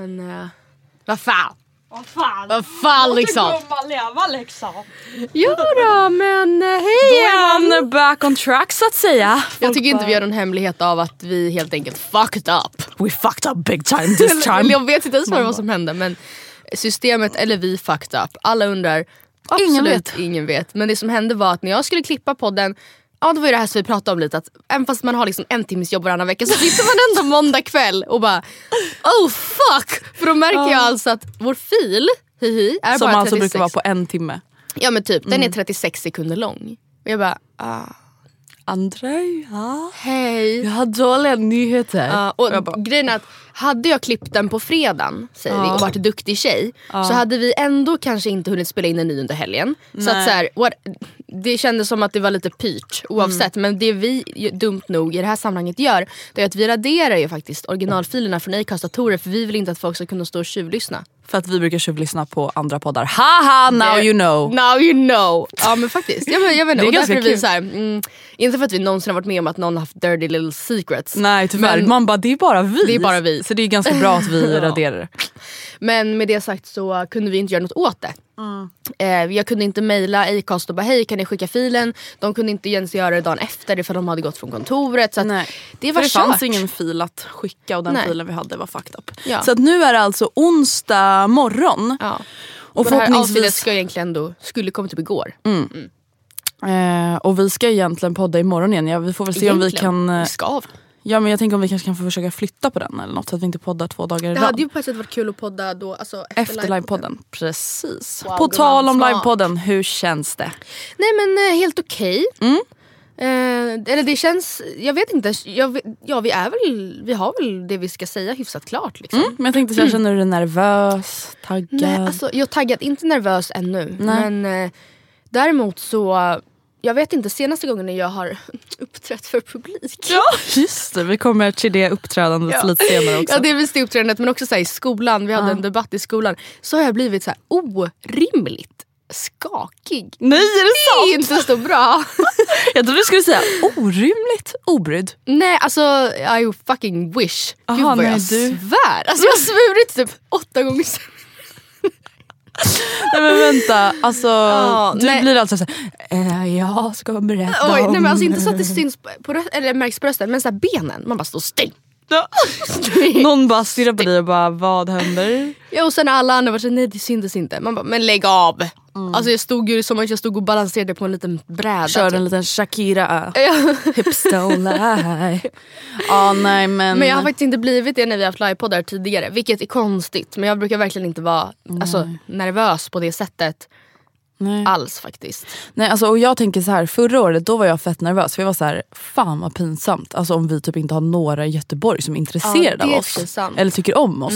Men eh, vad fan. Vad fan. Vad fan liksom. Låt gumman leva liksom. Jo då men eh, hej Då är man back on track så att säga. Jag tycker inte vi gör någon hemlighet av att vi helt enkelt fucked up. We fucked up big time this time. Jag vet inte ens vad som hände men systemet eller vi fucked up. Alla undrar. Absolut Ingen vet. ingen vet. Men det som hände var att när jag skulle klippa podden Ja det var ju det här som vi pratade om lite att även fast man har liksom en timmes jobb varannan vecka så sitter man ändå måndag kväll och bara oh fuck! För då märker jag alltså att vår fil, hihi, är Som bara alltså 36 brukar vara på en timme. Ja men typ, den är 36 sekunder lång. Och jag bara ah, Andrea, hej. jag har dåliga nyheter. Ja, och bara, grejen är att hade jag klippt den på fredagen säger vi, och varit duktig tjej så hade vi ändå kanske inte hunnit spela in en ny under helgen. Så att så här, what, det kändes som att det var lite pyrt oavsett. Men det vi dumt nog i det här sammanhanget gör det är att vi raderar ju faktiskt originalfilerna från Acast datorer för vi vill inte att folk ska kunna stå och tjuvlyssna. För att vi brukar tjuvlyssna på andra poddar. Haha now Det- you know. Now you know. Ja men faktiskt. Jag men, jag vet, Det är och ganska är vi kul. så här, mm, inte för att vi någonsin har varit med om att någon har haft dirty little secrets. Nej tyvärr, Men- man bara det är bara vi. Det är bara vi. Så det är ganska bra att vi raderar det. Men med det sagt så kunde vi inte göra något åt det. Mm. Jag kunde inte mejla Acast och bara hej kan ni skicka filen? De kunde inte ens göra det dagen efter för de hade gått från kontoret. Så det var För det kört. fanns ingen fil att skicka och den Nej. filen vi hade var fucked up. Ja. Så att nu är det alltså onsdag morgon. Ja. Och Och det här förhoppningsvis... ska egentligen ändå, skulle kommit upp igår. Eh, och vi ska egentligen podda imorgon igen. Ja, vi får väl se om vi Egentligen. kan... eh, Vi ska. Ja men jag tänker om vi kanske kan få försöka flytta på den eller något så att vi inte poddar två dagar i Det rad. hade ju på ett sätt varit kul att podda då. Alltså, efter, Efter livepodden. Precis. Wow, på tal om smart. livepodden, hur känns det? Nej men eh, helt okej. Mm. Eh, eller det känns, jag vet inte. Jag, ja vi är väl, vi har väl det vi ska säga hyfsat klart liksom. Mm, men jag tänkte så här, känner du dig nervös, taggad? Nej, alltså, jag är taggad, inte nervös ännu. Men eh, däremot så, jag vet inte senaste gången när jag har uppträtt för publik. Ja just det, vi kommer till det uppträdandet lite senare också. Ja det är väl det uppträdandet men också så här, i skolan, vi hade en debatt i skolan. Så har jag blivit så här orimligt skakig. Nej är det Det är sant? inte så bra. Jag trodde du skulle säga orimligt obrydd. Nej alltså I fucking wish. Gud Aha, vad nej, jag du- svär. Alltså jag har svurit typ åtta gånger sen. Nej men vänta, alltså Ja, du nej. blir alltså såhär, eh, jag ska berätta Oj, om... nej men alltså inte så att det syns på, röst, eller märks på rösten men så benen, man bara står still. Någon bara stirrar på dig och bara, vad händer? Ja, och sen alla andra såhär, nej det syntes inte. Man bara, men lägg av! Alltså jag stod ju som att jag stod och balanserade på en liten bräda. Körde typ. en liten Shakira, hips don't lie. Ja nej men... Men jag har faktiskt inte blivit det när vi har haft livepoddar tidigare. Vilket är konstigt. Men jag brukar verkligen inte vara alltså, nervös på det sättet. Nej. alls faktiskt. Nej, alltså, och jag tänker så här, förra året då var jag fett nervös för jag var så här, fan vad pinsamt alltså, om vi typ inte har några i Göteborg som är intresserade Ja, är av oss. sant. Eller tycker om oss.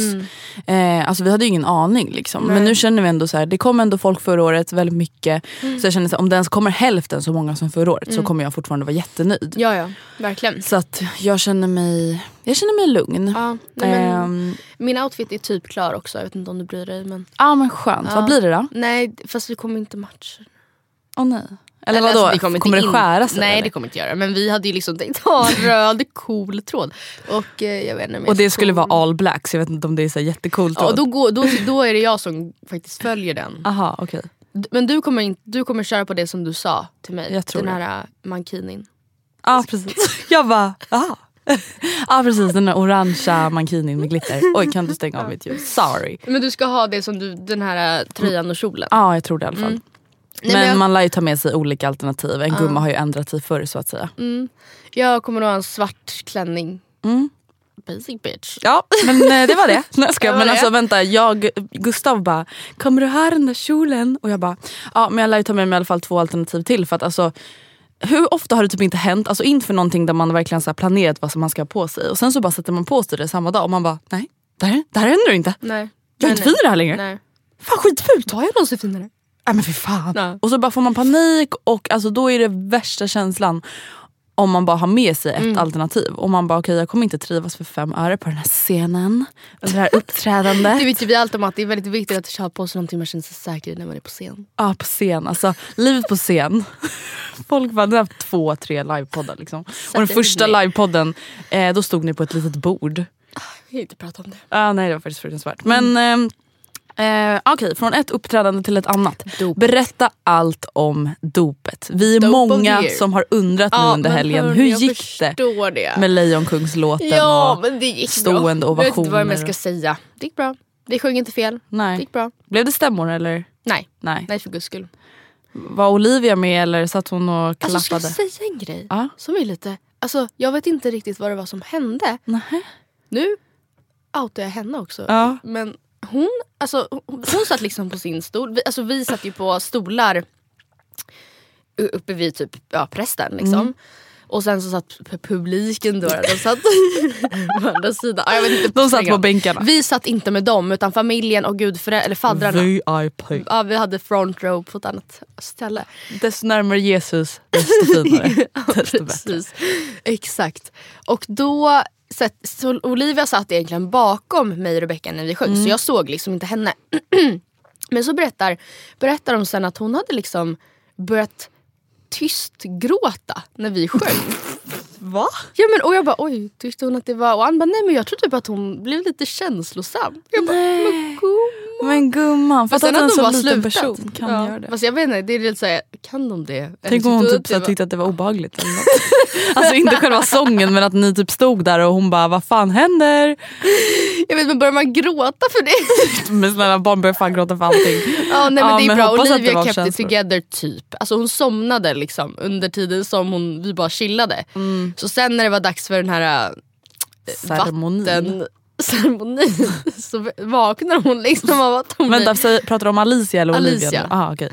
Eh, alltså, vi hade ju ingen aning liksom. Men nu känner vi ändå så här, det kom ändå folk förra året väldigt mycket. Så jag känner så här, om det ens kommer hälften så många som förra året så kommer jag fortfarande vara jättenöjd. Ja ja, verkligen. Så att jag känner mig, jag känner mig lugn. Ja, nej, men, Ehm, min outfit är typ klar också, jag vet inte om du bryr dig. Men... Ja men skönt, vad blir det då? Nej fast vi kommer inte matcha. Åh nej. Eller, Eller, vadå, alltså, kommer, inte det skära sig? Nej eller? det kommer inte göra. Men vi hade ju liksom tänkt ha röd cool tråd. Och eh, jag vet inte och det skulle cool. vara all black så jag vet inte om det är så jättecoolt. Ja, och då, går, då, då är det jag som faktiskt följer den. Aha. D- Men du kommer, in, du kommer köra på det som du sa till mig. Jag tror den det. här äh, mankinin. Ja precis. Jag bara, aha. Ja precis, den där orangea mankinin med glitter. Oj kan du stänga av mitt ljus? Sorry. Men du ska ha det som du, den här äh, tröjan och kjolen. Ja jag tror det i alla fall. Nej, men men jag- man lär ju ta med sig olika alternativ. En gumma har ju ändrat sig förr så att säga. Jag kommer att ha en svart klänning. Mm. Basic bitch. Ja men eh, det var det. Nej, jag. Det var men alltså vänta, jag, Gustav bara, kommer du ha den där kjolen? Och jag bara, ja men jag lär ju ta med mig i alla fall två alternativ till. För att alltså hur ofta har det typ inte hänt, alltså inför någonting där man verkligen så planerat vad som man ska ha på sig och sen så bara sätter man på sig det samma dag och man bara nej, det här, det här händer inte. Nej. Jag är inte fin i det här längre. Nej. Fan skitfult! Har jag någonsin finare? Nej men för fan. Ja. Och så bara får man panik och alltså då är det värsta känslan om man bara har med sig ett Mm. alternativ och man bara okej jag kommer inte trivas för fem öre på den här scenen, under det här uppträdandet. Det vet ju vi allt om att det är väldigt viktigt att ha på sig någonting man känner sig säker i när man är på scen. Ja på scen, alltså livet på scen. Folk bara, har haft två, tre livepoddar liksom. Och den första livepodden, eh, då stod ni på ett litet bord. Jag vill inte prata om det. Ah, nej det var faktiskt fruktansvärt. Men eh, Eh, Okej, från ett uppträdande till ett annat. Dop. Berätta allt om dopet. Vi är Dope många som har undrat nu under helgen. Hur gick det det. med Lejonkungslåten? Ja och... men det gick stående bra. Jag vet inte vad ovationer jag ska säga. Det gick bra. Vi sjöng inte fel. Det Nej. gick bra. Blev det stämmor eller? Nej, Nej. nej för guds skull. Var Olivia med eller satt hon och klappade? Alltså ska jag säga en grej? Ja. Som är lite, alltså jag vet inte riktigt vad det var som hände. Nähä. Nu outar jag henne också. Ja. Men hon, alltså, hon, satt liksom på sin stol. Vi, alltså, vi satt ju på stolar uppe vid typ, ja, prästen. Liksom. Mm. Och sen så satt pu- publiken då. De satt på andra sidan. Ja, jag vet inte, De satt på bänkarna. Vi satt inte med dem utan familjen och eller faddrarna. VIP. Ja, vi hade front row på ett annat ställe. Desto närmare Jesus, desto finare. desto bättre. Exakt. Och då satt, så Olivia satt egentligen bakom mig och Rebecca när vi sjöng Mm. så jag såg liksom inte henne. Men så berättar, berättar de sen att hon hade liksom börjat tyst gråta när vi sjöng. Va? Ja, men, och jag bara oj, tyckte hon att det var... Och han bara nej men jag tror typ att hon blev lite känslosam. Jag bara men gumman. Men gumman, Fast sen att en så liten slutat. person kan ja. göra det. Fast jag vet inte, det är lite såhär, kan de det? Tänk om hon tyckte typ så att tyckte att det var obehagligt. Eller något. alltså inte själva sången men att ni typ stod där och hon bara vad fan händer? Jag vet men börjar man gråta för det? Men snälla barn börjar fan gråta för allting. Ja, nej, men Ja, det är men bra. att Olivia kept it together typ. Alltså hon somnade liksom under tiden som hon, vi bara chillade. Mm. Så sen när det var dags för den här äh, Ceremonin. vatten ceremonin så vaknar hon liksom av att hon Vänta, blir, pratar du om Alicia eller Olivia? Alicia. Aha, okej.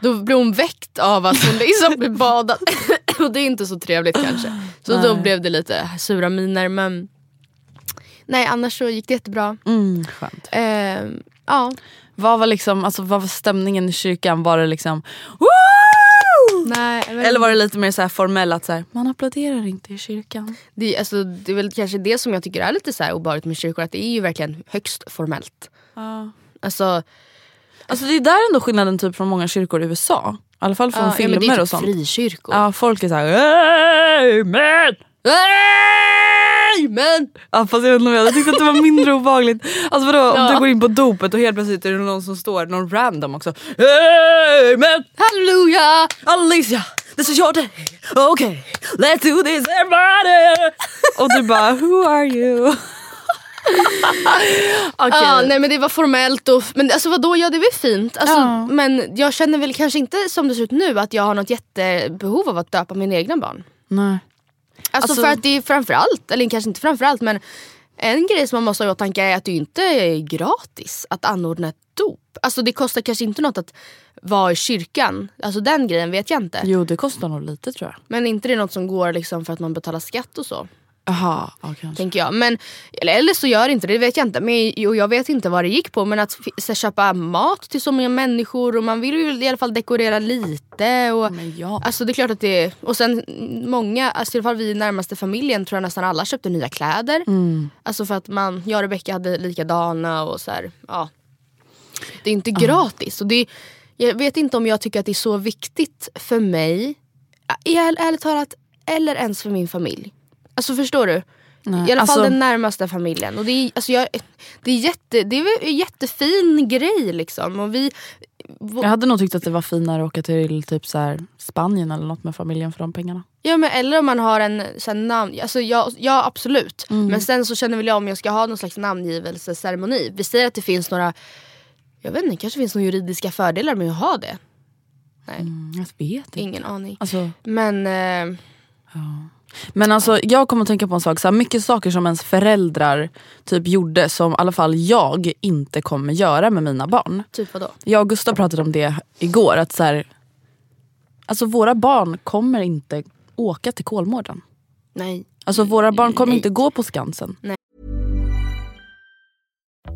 då blir hon väckt av att hon liksom blir badad. och det är inte så trevligt kanske. Så då Nej. blev det lite sura miner men nej annars så gick det jättebra. mm, skönt. Ehm, ja, Vad var, liksom, alltså, vad var stämningen i kyrkan? Var det liksom Woo! Nej, men- Eller var det lite mer så här formell att så här, man applåderar inte i kyrkan? Det, alltså, det är väl kanske det som jag tycker är lite så här obehagligt med kyrkor, att det är ju verkligen högst formellt. Alltså, Alltså det är där ändå skillnaden typ från många kyrkor i USA. I alla fall från ja, ja, filmer men det är och typ sånt. frikyrkor. Ja, folk är såhär Amen! Men! Ja, fast jag vet inte om jag hade tyckt att det var mindre obehagligt. Alltså vadå om Ja. du går in på dopet och helt plötsligt är det någon som står, någon random också. Amen! Halleluja! Alicia, this is your day. Okay, let's do this everybody! och du bara, who are you? Okej. Ja, nej men det var formellt och, men alltså vadå, ja det är väl fint. Alltså, Ja. Men jag känner väl kanske inte som det ser ut nu att jag har något jättebehov av att döpa mina egna barn. Nej. Alltså, Alltså- för att det är framförallt, eller kanske inte framförallt men en grej som man måste ha i åtanke är att det inte är gratis att anordna ett dop. Alltså det kostar kanske inte något att vara i kyrkan. Alltså den grejen vet jag inte. Jo det kostar nog lite tror jag. Men inte det är något som går liksom för att man betalar skatt och så. Jaha, ja, kanske. Tänker jag. Men, eller, eller så gör det inte det, det vet jag inte. Men, och jag vet inte vad det gick på. Men att så, köpa mat till så många människor och man vill ju i alla fall dekorera lite. Och, Men ja. Alltså det är klart att det och sen många, alltså i alla fall vi i närmaste familjen tror jag nästan alla köpte nya kläder. Mm. Alltså för att man, jag och Rebecca hade likadana och så här, ja. Det är inte gratis. Och det, jag vet inte om jag tycker att det är så viktigt för mig, är, ärligt talat, eller ens för min familj. Alltså förstår du? Nej, I alla fall alltså- den närmaste familjen. Och det, är, alltså jag, det, är jätte, det är en jättefin grej liksom. Och vi, Jag hade nog tyckt att det var finare att åka till typ så här Spanien eller något med familjen för de pengarna. Ja men eller om man har en sån namn, alltså ja, ja absolut. Mm. Men sen så känner väl jag om jag ska ha någon slags namngivelseceremoni. Vi säger att det finns några, jag vet inte, kanske finns några juridiska fördelar med att ha det. Nej, Mm, jag vet inte. ingen aning. Alltså, Men eh, men alltså jag kommer att tänka på en sak, så här, mycket saker som ens föräldrar typ gjorde som i alla fall jag inte kommer göra med mina barn. typ vadå? Jag och Gustav pratade om det igår. Att så här, alltså våra barn kommer inte åka till Kolmården. Nej. Alltså våra barn kommer Nej. inte gå på Skansen.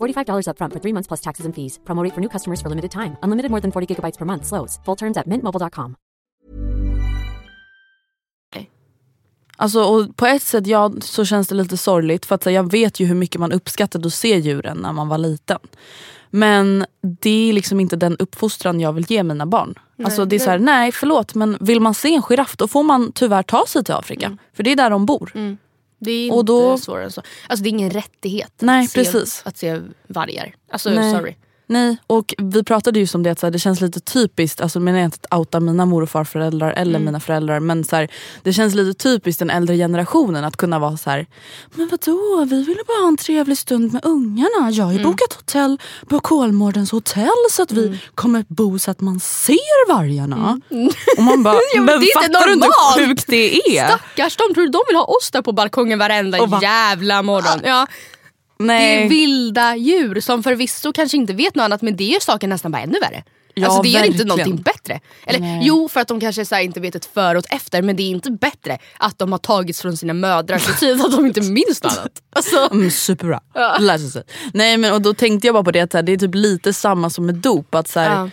$45 upfront for three months plus taxes and fees. Promo rate for new customers for limited time. Unlimited more than 40 gigabytes per month. Slows. Full terms at mintmobile.com. Alltså, och på ett sätt ja, så känns det lite sorgligt för att här, jag vet ju hur mycket man uppskattade att se djuren när man var liten. Men det är liksom inte den uppfostran jag vill ge mina barn. alltså det är så här, nej förlåt men vill man se en giraff då får man tyvärr ta sig till Afrika. För det är där de bor. Det är Och inte då- svårare än så. Alltså det är ingen rättighet Nej, att, se, precis. att se vargar. Alltså Nej. sorry. Nej, och vi pratade just om det att så här, det känns lite typiskt, alltså menar jag inte att outa mina mor och farföräldrar eller mina föräldrar men så här, det känns lite typiskt den äldre generationen att kunna vara så här. Men vadå, vi ville bara ha en trevlig stund med ungarna. Jag har ju bokat hotell på Kolmårdens hotell så att vi kommer bo så att man ser vargarna. Och man bara, Ja, men men, det är inte fattar du inte normalt." hur sjukt det är? Stackars de, tror du de vill ha oss där på balkongen varenda Och bara- jävla morgon? Ja. Det är Nej. vilda djur som förvisso kanske inte vet något annat men det gör saken nästan bara ännu värre. Ja, alltså det gör inte verkligen. någonting bättre. Eller Nej. jo för att de kanske så inte vet ett före och ett efter men det är inte bättre att de har tagits från sina mödrar så tidigt att de inte minns något annat. Alltså, Mm, superbra. Läser sig. Nej men och då tänkte jag bara på det att det är typ lite samma som med dop. Att, så här, ja.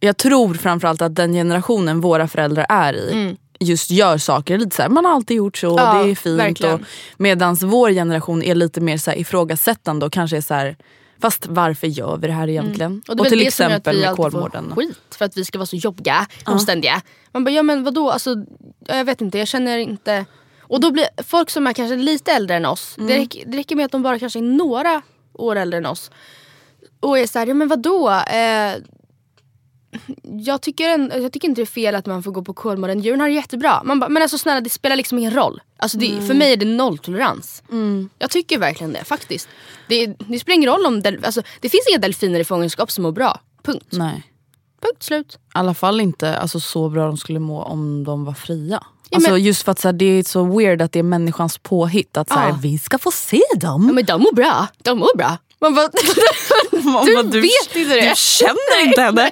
Jag tror framförallt att den generationen våra föräldrar är i just gör saker lite så här, man har alltid gjort så, Mm. Ja, det är fint. Och, medans vår generation är lite mer så här ifrågasättande och kanske är så här, fast varför gör vi det här egentligen? Mm. Och Och, det väl till exempel med Kolmården. skit för att vi ska vara så jobbiga, omständiga. Man bara, ja men vadå, alltså, ja, jag vet inte, jag känner inte... Och då blir folk som är kanske lite äldre än oss, Mm. det, räcker, det räcker med att de bara kanske är några år äldre än oss. Och är såhär, ja men vadå? Eh, jag, tycker en, jag tycker inte det är fel att man får gå på Kolmården. Djuren har det jättebra. Man ba, men alltså snälla det spelar liksom ingen roll. Alltså det, Mm. För mig är det nolltolerans. Jag tycker verkligen det faktiskt. Det, det spelar ingen roll om del, alltså, det finns inga delfiner i fångenskap som mår bra. Punkt. Nej. Punkt slut. I alla fall inte alltså, så bra de skulle må om de var fria. Ja, alltså, men- just för att så här, det är så weird att det är människans påhitt. Att så här, Ja. vi ska få se dem. Ja, men de mår bra. De mår bra. Man bara, Man du, bara, vet inte det. Du känner inte henne.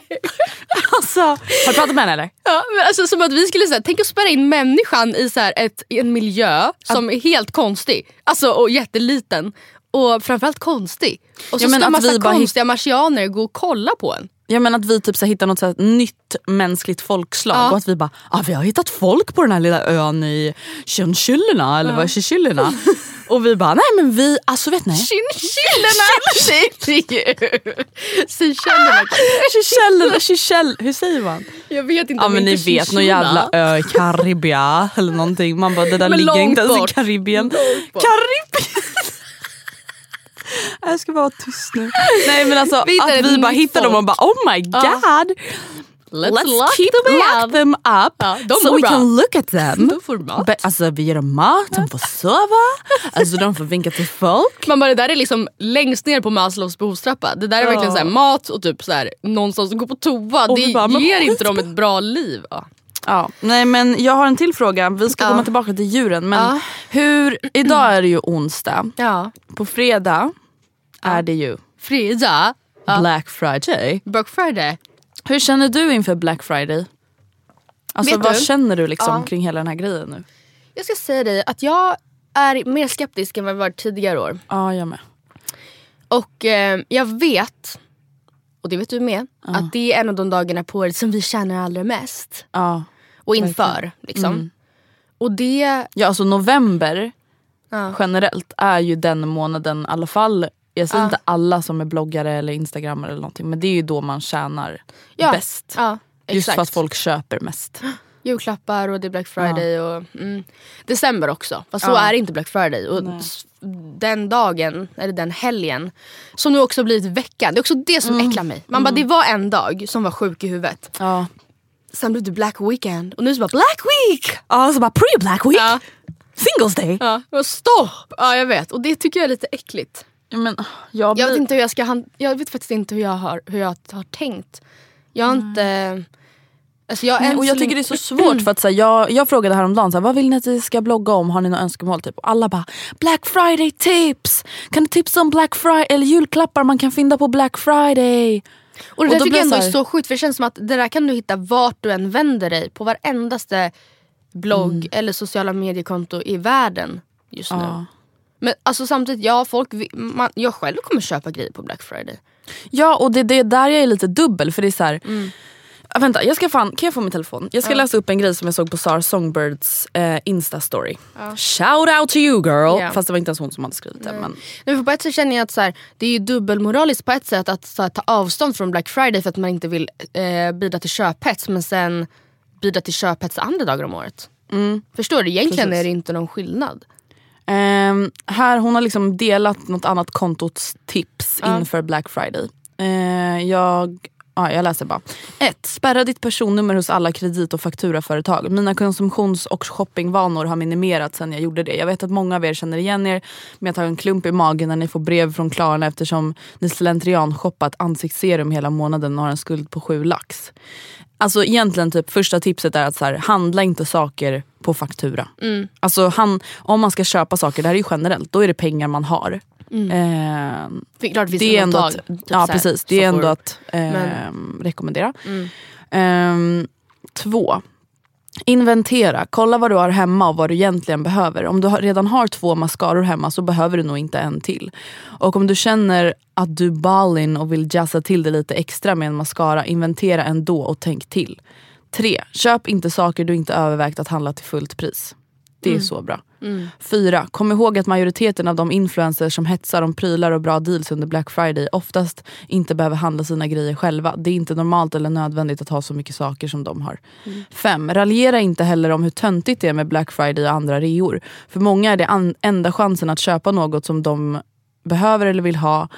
alltså, har du pratat med henne eller? Ja, men alltså, som att vi skulle säga, tänk att spärra in människan i, så här, ett, en miljö som är helt konstig. Alltså och jätteliten. Och framförallt konstig. Och så Ja, men ska att massa vi bara konstiga marsianer gå och kolla på en. Jag menar att vi typ så hittar något så nytt mänskligt folkslag Ja. och att vi bara ah, vi har hittat folk på den här lilla ön i Tjörnkyllena eller vad är Tjörkyllena? och vi bara nej men vi, alltså vet ni? Seychellerna. Tjörkyllena, Tjörkyll, hur säger man? Jag vet inte Ja men ni vet någon jävla ö i Karibia eller någonting. Man bara det där Men ligger inte ens i Karibien. Karibien! Jag ska bara vara tyst nu. Nej men alltså Vi att vi bara hittar dem och folk. bara oh my god. Let's, Let's lock keep them lock up. them up Ja, de so we bra. can look at them. De får mat. Be- alltså vi ger dem mat, de får sova, alltså de får vinka till folk. Man bara, det där är liksom längst ner på Maslows behovstrappa. Det där är verkligen så här, mat och typ så här, någonstans att gå på toa. Och det bara, ger inte dem ett bra liv. Ja. Ja, nej men jag har en till fråga, vi ska Ja. komma tillbaka till djuren. Men Ja. hur, idag är det ju onsdag, ja. på fredag är det ju Fredag, Black Friday. Black Friday. Hur känner du inför Black Friday? Alltså Vet vad du? känner du liksom Ja. kring hela den här grejen nu? Jag ska säga dig att jag är mer skeptisk än vad jag varit tidigare år. Ja jag med. Och eh, jag vet, och det vet du med, att det är en av de dagarna på året som vi känner allra mest. Ja. Och inför. Liksom. Och det... ja alltså november Ja. generellt är ju den månaden i alla fall jag säger Ja. inte alla som är bloggare eller instagrammare eller någonting men det är ju då man tjänar Ja. bäst. Ja, Just för att folk köper mest. Julklappar och det är Black Friday och mm, december också. Fast så är inte Black Friday. Och den dagen, eller den helgen, som nu också blivit veckan. Det är också det som äcklar mig. Man bara, det var en dag som var sjuk i huvudet. Sen blev det Black Weekend och nu så bara Black Week! Ja så bara pre-black week, Ja. singles day. Ja, stopp! Ja jag vet och det tycker jag är lite äckligt. Men, jag blir... Jag vet, inte hur jag, ska han- jag vet faktiskt inte hur jag har, hur jag har tänkt. Jag har inte... Alltså jag, Nej, och jag tycker det är så svårt för att så här, jag, jag frågade häromdagen så här, vad vill ni att vi ska blogga om, har ni några önskemål? Typ? Och alla bara Black Friday tips! Kan du tipsa om Black Friday eller julklappar man kan finna på Black Friday? Och det Och där då tycker blir jag ändå är så sjukt för det känns som att det där kan du hitta vart du än vänder dig på varendaste blogg Mm. eller sociala mediekonto i världen just nu. Ja. Men alltså samtidigt, ja folk, man, jag själv kommer köpa grejer på Black Friday. Ja och det, det är där jag är lite dubbel för det är så här. Ja, vänta, jag ska fan, kan jag få min telefon? Jag ska läsa upp en grej som jag såg på Sara Songbirds eh, Insta-story. Shout out to you girl! Ja. Fast det var inte ens hon som hade skrivit det. Men, Nej, för på ett sätt känner jag att så här, det är ju dubbelmoraliskt på ett sätt att här, ta avstånd från Black Friday för att man inte vill eh, bidra till köphets men sen bidra till köphets andra dagar om året. Förstår du? Egentligen Precis. är det inte någon skillnad. Ehm, här, hon har liksom delat något annat kontots tips Ja. inför Black Friday. Eh, jag, ja, jag läser bara. 1. Spärra ditt personnummer hos alla kredit och fakturaföretag. Mina konsumtions och shoppingvanor har minimerats sen jag gjorde det. Jag vet att många av er känner igen er med att ha en klump i magen när ni får brev från Klarna eftersom ni slentrian shoppat ansiktsserum hela månaden och har en skuld på 7 lax. Alltså egentligen typ första tipset är att så här, handla inte saker på faktura. Mm. Alltså han, om man ska köpa saker, det här är ju generellt, då är det pengar man har. Eh, För klart finns det är ändå att, typ ja, precis, det är får- ändå att eh, Men- rekommendera. Mm. Ehm, två, inventera. Kolla vad du har hemma och vad du egentligen behöver. Om du redan har två mascaror hemma så behöver du nog inte en till. Och om du känner att du ballin och vill jazza till det lite extra med en mascara, inventera ändå och tänk till. Tre, köp inte saker du inte övervägt att handla till fullt pris. Det är så bra. Fyra, kom ihåg att majoriteten av de influencers som hetsar om prylar och bra deals under Black Friday oftast inte behöver handla sina grejer själva. Det är inte normalt eller nödvändigt att ha så mycket saker som de har. Fem, raljera inte heller om hur töntigt det är med Black Friday och andra reor. För många är det enda chansen att köpa något som de behöver eller vill ha.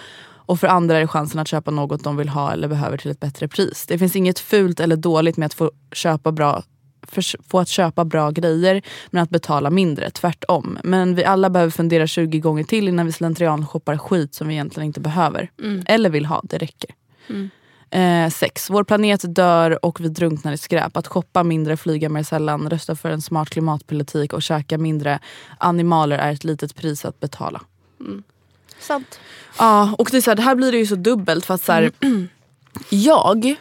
Och för andra är det chansen att köpa något de vill ha eller behöver till ett bättre pris. Det finns inget fult eller dåligt med att få, köpa bra, för, få att köpa bra grejer men att betala mindre. Tvärtom. Men vi alla behöver fundera 20 gånger till innan vi slentrian shoppar skit som vi egentligen inte behöver. Eller vill ha. Det räcker. Eh, sex. Vår planet dör och vi drunknar i skräp. Att shoppa mindre, flyga mer sällan, rösta för en smart klimatpolitik och käka mindre animaler är ett litet pris att betala. Sant. Ja, och det, är så här, det här blir det ju så dubbelt för att så här, jag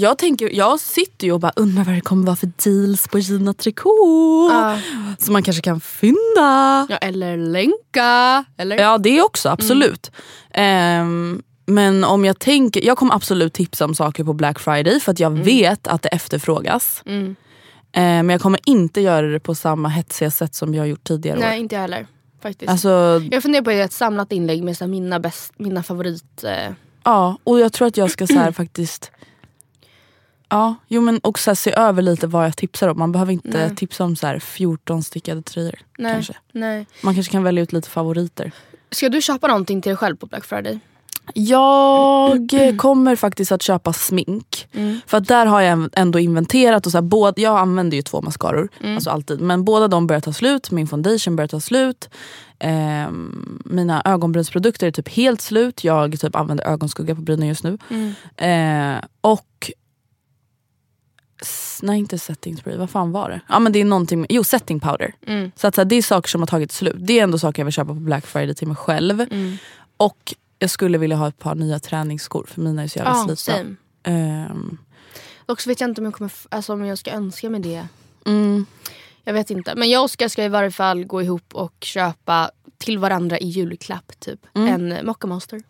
jag, tänker, jag sitter ju och bara undrar vad det kommer vara för deals på Gina Tricot. Ja. Som man kanske kan fynda. Ja, eller länka. Eller? Ja det också, absolut. Ehm, men om jag tänker, jag kommer absolut tipsa om saker på Black Friday för att jag vet att det efterfrågas. Mm. Ehm, men jag kommer inte göra det på samma hetsiga sätt som jag gjort tidigare Nej, år. inte jag heller. Faktiskt. Alltså, Jag funderar på att göra ett samlat inlägg med så här, mina, bäst, mina favorit... Eh, ja, och jag tror att jag ska så här, faktiskt Ja, jo men också så här, se över lite vad jag tipsar om. Man behöver inte Nej. tipsa om så här 14 stickade tröjor. nej, Kanske. nej. Man kanske kan välja ut lite favoriter. Ska du köpa någonting till dig själv på Black Friday? Jag kommer faktiskt att köpa smink. För att där har jag ändå inventerat. Och så här, både, jag använder ju två mascaror, alltså alltid. Men båda de börjar ta slut, min foundation börjar ta slut. Ehm, mina ögonbrynsprodukter är typ helt slut. Jag typ använder ögonskugga på brynen just nu. Eh, och Nej inte setting spray, vad fan var det? Ja men det är någonting, jo setting powder. Så att så här, det är saker som har tagit slut. Det är ändå saker jag vill köpa på black friday till mig själv. Och jag skulle vilja ha ett par nya träningsskor för mina är så jävla Ja, slitna. same. Ehm, Dock så vet jag inte om jag, kommer, alltså, om jag ska önska mig det. mm, Jag vet inte. Men jag och Oskar ska i varje fall gå ihop och köpa till varandra i julklapp typ. En eh, Mocca Monster.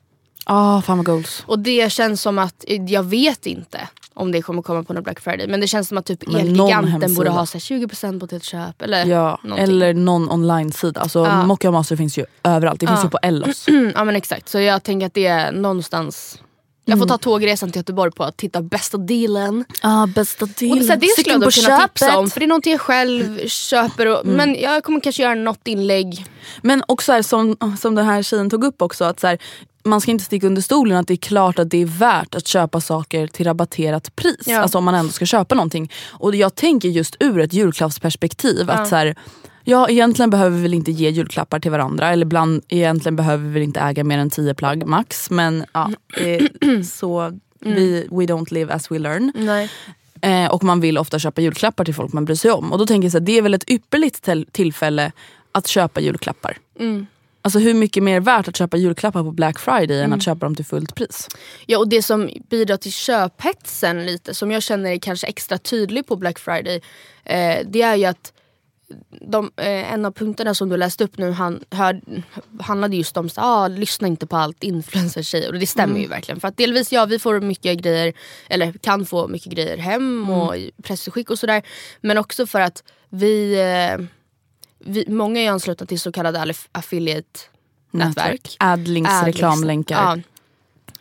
ah, fan vad goals. Och det känns som att, eh, jag vet inte om det kommer komma på någon Black Friday. Men det känns som att typ Men Elgiganten borde ha så här, 20% på ett köp. Eller Ja, någonting. eller någon online-sida. Alltså, Ja. Mocca Master finns ju överallt. Det finns Ja. ju på Ellos. Ja men exakt. Så jag tänker att det är någonstans Jag får Mm. ta tågresan till Göteborg på att titta bästa dealen. ah, bästa Och det, så här, det skulle jag då kunna tipsa om för det är någonting jag själv köper. Och, Mm. Men jag kommer kanske göra något inlägg. Men också här, som, som den här tjejen tog upp också. Att så här, man ska inte sticka under stolen att det är klart att det är värt att köpa saker till rabatterat pris. Ja. Alltså om man ändå ska köpa någonting. Och jag tänker just ur ett julklappsperspektiv. Att så här, ja, egentligen behöver vi väl inte ge julklappar till varandra. Eller ibland egentligen behöver vi väl inte äga mer än 10 plagg max. Men ja, eh, så vi, we don't live as we learn. Nej. Eh, och man vill ofta köpa julklappar till folk man bryr sig om. Och då tänker jag här, det är väl ett ypperligt till- tillfälle att köpa julklappar. Alltså hur mycket mer värt att köpa julklappar på Black Friday än att köpa dem till fullt pris? Ja, och det som bidrar till köphetsen lite, som jag känner är kanske extra tydlig på Black Friday, eh, det är ju att de, eh, en av punkterna som du läste upp nu han, hör, handlade just om så, ah, lyssna inte på allt influencers säger. Och det stämmer ju verkligen. För att delvis ja, vi får mycket grejer, eller kan få mycket grejer hem och i pressskick och sådär. Men också för att vi, eh, vi många är anslutna till så kallade aff- affiliate nätverk. Adlinks Adlinks, reklamlänkar. Ja.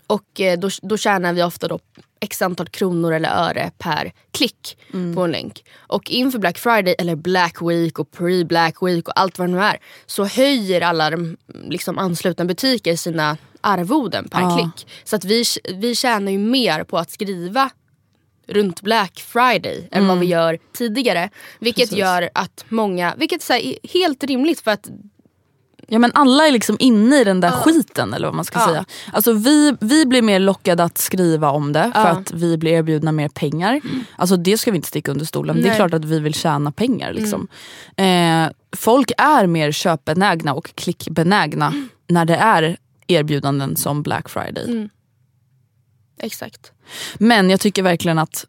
Och eh, då, då tjänar vi ofta då x antal kronor eller öre per klick Mm. på en länk. Och inför Black Friday eller Black Week och pre-Black Week och allt vad det nu är så höjer alla de liksom, anslutna butiker sina arvoden per Ja. klick. Så att vi, vi tjänar ju mer på att skriva runt Black Friday än vad vi gör tidigare. Vilket Mm. Precis. gör att många, vilket är så här, är helt rimligt för att Ja men alla är liksom inne i den där skiten eller vad man ska Ja. säga. Alltså vi, vi blir mer lockade att skriva om det för Ja. att vi blir erbjudna mer pengar. Alltså det ska vi inte sticka under stolen. Det är Nej. klart att vi vill tjäna pengar. Liksom. Eh, folk är mer köpbenägna och klickbenägna när det är erbjudanden som Black Friday. Exakt. Men jag tycker verkligen att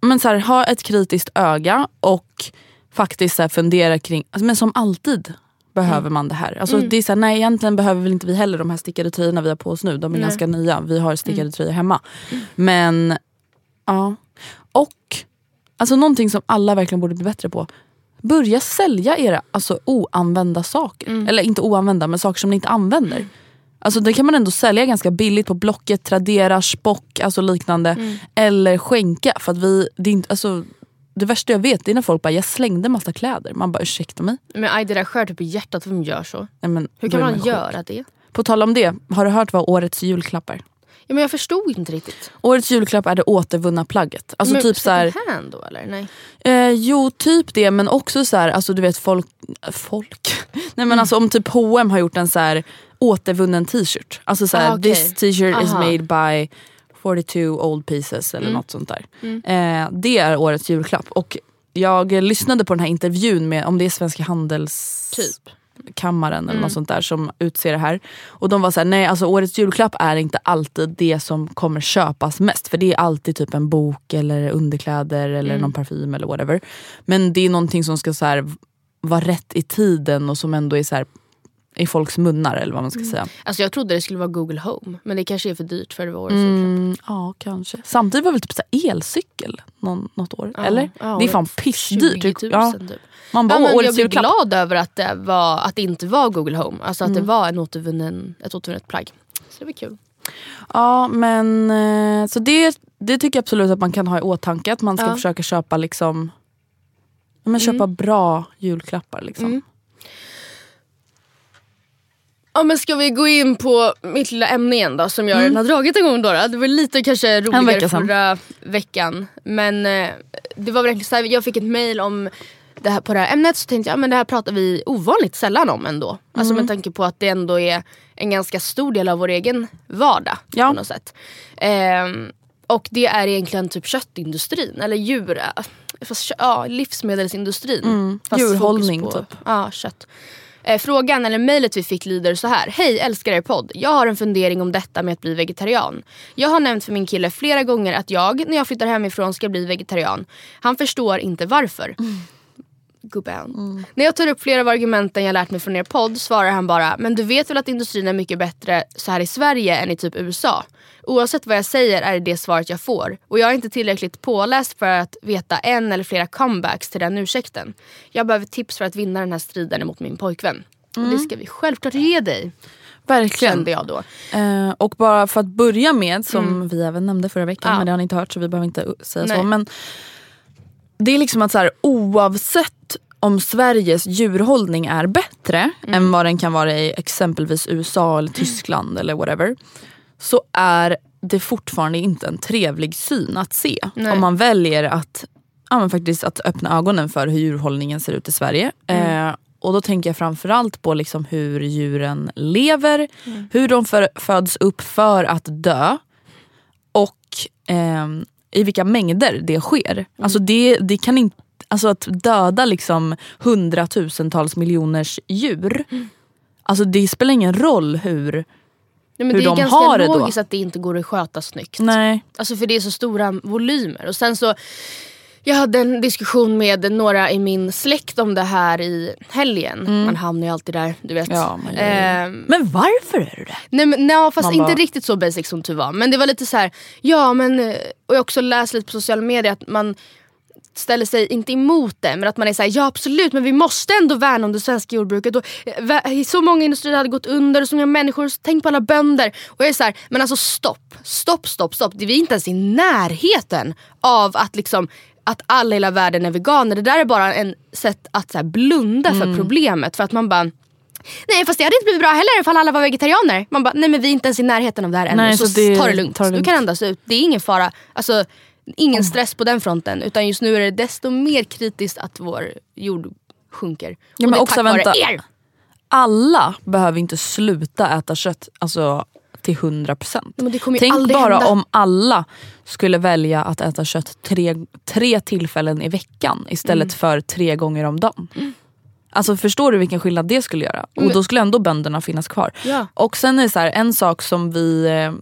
men så här, ha ett kritiskt öga och faktiskt så här, fundera kring, alltså, men som alltid behöver man det här. Alltså, det är så här, nej egentligen behöver väl inte vi heller de här stickade tröjorna vi har på oss nu. De är ganska nya, vi har stickade tröjor hemma. Men ja. Och alltså, någonting som alla verkligen borde bli bättre på. Börja sälja era alltså, oanvända saker. Eller inte oanvända men saker som ni inte använder. Alltså det kan man ändå sälja ganska billigt på Blocket, Tradera, Spock, alltså liknande. Eller skänka. För att vi, det, inte, alltså, det värsta jag vet är när folk bara jag slängde massa kläder. Man bara ursäkta mig. Men aj, det där skär typ i hjärtat vem gör så. Nej, men Hur kan man sjuk. göra det? På tal om det, har du hört vad årets julklapp är? Ja, men jag förstod inte riktigt. Årets julklapp är det återvunna plagget. Alltså men typ så här, hand då eller? Nej. eh, Jo typ det men också så här, alltså du vet folk, folk? Nej men Mm. alltså om typ H&M har gjort en så här återvunnen t-shirt. Alltså så här, Ah, okej. this t-shirt is Aha. made by 42 old pieces eller Mm. något sånt där. Eh, det är årets julklapp. Och jag lyssnade på den här intervjun med, om det är Svenska Handels... Typ. kammaren eller något sånt där som utser det här. Och de var så här, nej alltså årets julklapp är inte alltid det som kommer köpas mest. För det är alltid typ en bok eller underkläder eller någon parfym eller whatever. Men det är någonting som ska så här, vara rätt i tiden och som ändå är så här, i folks munnar eller vad man ska säga. Alltså jag trodde det skulle vara Google Home. Men det kanske är för dyrt för det var årets. Mm, ja kanske. Samtidigt var det väl typ så elcykel någon, något år? Ja, eller? ja, det är fan pissdyrt. 20 000 Ja. typ. Man bara, Ja, men "Åh, jag julklapp. glad över att det, var, att det inte var Google Home. Alltså att det Mm. var en återvunnen, ett återvunnet plagg. Så det var kul. Ja men eh, så det, det tycker jag absolut att man kan ha i åtanke. Att man ska Ja. försöka köpa liksom men köpa bra julklappar. Liksom. Mm. Ja men ska vi gå in på mitt lilla ämne igen då som jag redan har dragit en gång då, då. Det var lite kanske roligare vecka förra veckan. Men eh, det var verkligen så här, jag fick ett mail om det här, på det här ämnet så tänkte jag ja, men det här pratar vi ovanligt sällan om ändå. Alltså med tanke på att det ändå är en ganska stor del av vår egen vardag. Ja. På något sätt. Ehm, och det är egentligen typ köttindustrin eller djur, äh, fast, ja, livsmedelsindustrin. Fast Djurhållning, på, typ. Ja, kött. Eh, frågan eller mejlet vi fick lyder så här. Hej älskar er podd. Jag har en fundering om detta med att bli vegetarian. Jag har nämnt för min kille flera gånger att jag när jag flyttar hemifrån ska bli vegetarian. Han förstår inte varför. Gubben. När jag tar upp flera av argumenten jag lärt mig från er podd svarar han bara Men du vet väl att industrin är mycket bättre så här i Sverige än i typ USA? Oavsett vad jag säger är det det svaret jag får. Och jag är inte tillräckligt påläst för att veta en eller flera comebacks till den ursäkten. Jag behöver tips för att vinna den här striden mot min pojkvän. Och det ska vi självklart ge dig. Verkligen. Kände jag då. Eh, och bara för att börja med, som vi även nämnde förra veckan, Mm. Ja. men det har ni inte hört så vi behöver inte säga Nej. så. Men det är liksom att så här, oavsett om Sveriges djurhållning är bättre Mm. än vad den kan vara i exempelvis USA eller Tyskland eller whatever. Så är det fortfarande inte en trevlig syn att se. Nej. Om man väljer att, ja, faktiskt att öppna ögonen för hur djurhållningen ser ut i Sverige. Mm. Eh, och då tänker jag framförallt på liksom hur djuren lever, Mm. hur de för, föds upp för att dö och ehm, i vilka mängder det sker. Mm. Alltså det, det kan inte, alltså att döda liksom hundratusentals miljoners djur. Mm. Alltså det spelar ingen roll hur... Nej, men Hur det är de ganska det logiskt att det inte går att sköta snyggt. Nej. Alltså för det är så stora volymer. Och sen så jag hade en diskussion med några i min släkt om det här i helgen. Man hamnar ju alltid där, du vet. Mm. Ja, man. Ehm, Men varför är du det? nej, men, nej, fast Man inte bara- riktigt så basic som du var. Men det var lite så här, ja men, eh, och jag har också läst lite på sociala medier att man ställer sig inte emot det men att man är såhär, ja absolut men vi måste ändå värna om det svenska jordbruket. Och, eh, så många industrier hade gått under och så många människor, tänk på alla bönder. Och jag är såhär, men alltså stopp, stopp, stopp, stopp. Vi är inte ens i närheten av att liksom att alla i hela världen är veganer. Det där är bara en sätt att så blunda för problemet. För att man bara Nej fast det hade inte blivit bra heller ifall alla var vegetarianer. Man bara, nej men vi är inte ens i närheten av det här ännu. Nej, så så det- ta det lugnt. ta det Du lugnt. kan andas ut. Det är ingen fara. Alltså, ingen stress på den fronten. Utan just nu är det desto mer kritiskt att vår jord sjunker. Ja, Och men också vänta. er. Alla behöver inte sluta äta kött alltså, till 100%. Ja, Tänk bara hända. om alla skulle välja att äta kött tre, tre tillfällen i veckan istället Mm. för tre gånger om dagen. Alltså förstår du vilken skillnad det skulle göra? Och då skulle ändå bönderna finnas kvar. Ja. Och sen är det så här, en sak som vi eh,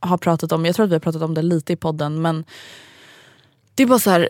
har pratat om, jag tror att vi har pratat om det lite i podden men det är bara så här.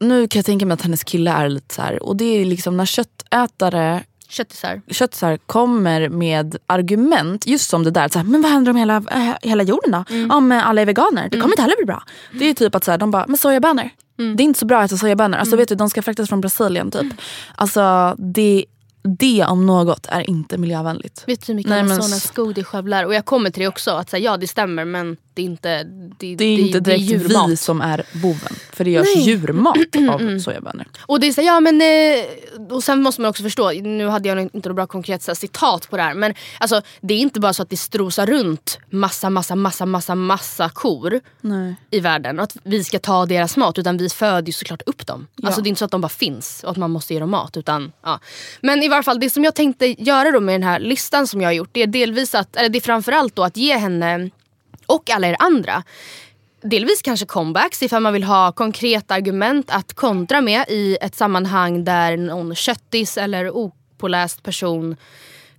nu kan jag tänka mig att hennes kille är lite så här. och det är liksom när köttätare Köttisar. köttisar kommer med argument just som det där, så här, men vad händer om hela, äh, hela jorden då? Mm. Om alla är veganer? Det kommer inte heller bli bra. Det är typ att så här, de bara, men sojabönor? Mm. Det är inte så bra att äta sojabönor. Alltså vet du, de ska fraktas från Brasilien typ. Alltså det det om något är inte miljövänligt. Vet du hur mycket Amazonas skog det skövlar? Och jag kommer till det också, att så här, ja det stämmer men det är inte Det, Det är inte direkt djurmat. vi som är boven. För det görs Nej. djurmat av sojabönor. Och det är så, här, ja men eh, och sen måste man också förstå, nu hade jag inte något bra konkret så här, citat på det här men alltså det är inte bara så att det strosar runt massa massa massa massa massa kor Nej. i världen och att vi ska ta deras mat utan vi föder ju såklart upp dem. Ja. Alltså det är inte så att de bara finns och att man måste ge dem mat utan ja. Men varje fall det som jag tänkte göra då med den här listan som jag har gjort det är delvis att, eller det är framförallt då att ge henne och alla er andra delvis kanske comebacks ifall man vill ha konkreta argument att kontra med i ett sammanhang där någon köttis eller opåläst person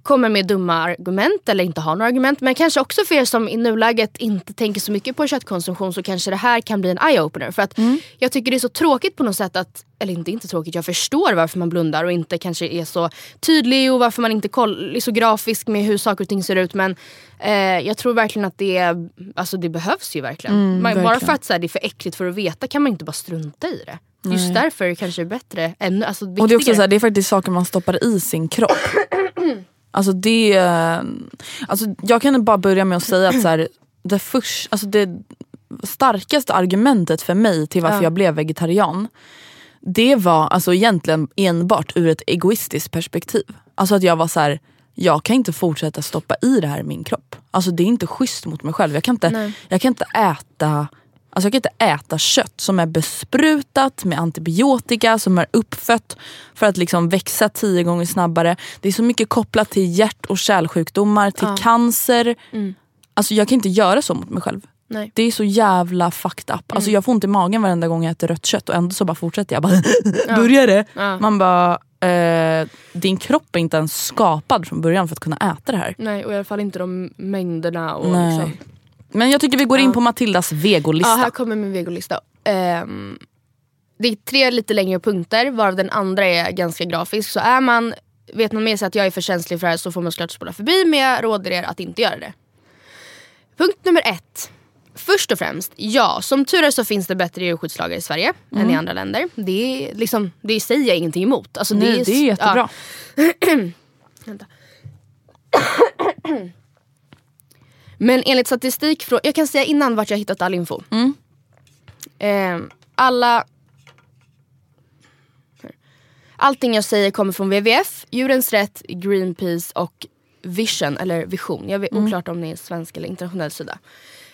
kommer med dumma argument eller inte har några argument. Men kanske också för er som i nuläget inte tänker så mycket på köttkonsumtion så kanske det här kan bli en eye-opener. För att jag tycker det är så tråkigt på något sätt att, eller inte inte tråkigt, jag förstår varför man blundar och inte kanske är så tydlig och varför man inte koll, är så grafisk med hur saker och ting ser ut. Men eh, jag tror verkligen att det, alltså det behövs ju verkligen. man, bara verkligen. för att så här, det är för äckligt för att veta kan man inte bara strunta i det. Just därför kanske det är bättre, ännu, alltså Och det är också så här, det är faktiskt saker man stoppar i sin kropp. Alltså det, alltså jag kan bara börja med att säga att så här, det, först, alltså det starkaste argumentet för mig till varför Ja. jag blev vegetarian det var alltså egentligen enbart ur ett egoistiskt perspektiv. Alltså att jag var så här, jag kan inte fortsätta stoppa i det här i min kropp. Alltså det är inte schysst mot mig själv. Jag kan inte, Nej. jag kan inte äta Alltså jag kan inte äta kött som är besprutat med antibiotika, som är uppfött för att liksom växa tio gånger snabbare. Det är så mycket kopplat till hjärt och kärlsjukdomar, till cancer. Alltså jag kan inte göra så mot mig själv. Nej. Det är så jävla fucked up. Alltså jag får ont i magen varenda gång jag äter rött kött och ändå så bara fortsätter jag. Bara, Börjar det? Ja. Man bara, eh, din kropp är inte ens skapad från början för att kunna äta det här. Nej och i alla fall inte de mängderna. Och Nej. liksom. Men jag tycker vi går in på Matildas vegolista. Ja, här kommer min vegolista. Ehm, det är tre lite längre punkter varav den andra är ganska grafisk. Så är man, vet man med sig att jag är för känslig för det här så får man såklart spola förbi men jag råder er att inte göra det. Punkt nummer ett. Först och främst, ja som tur är så finns det bättre djurskyddslagar i Sverige än i andra länder. Det, är liksom, det säger jag ingenting emot. Alltså, Nej, är, det är jättebra. Vänta. Men enligt statistik från, jag kan säga innan vart jag hittat all info. Eh, alla Allting jag säger kommer från WWF, Djurens Rätt, Greenpeace och Vision, eller Vision. Jag vet oklart om det är svensk eller internationell sida.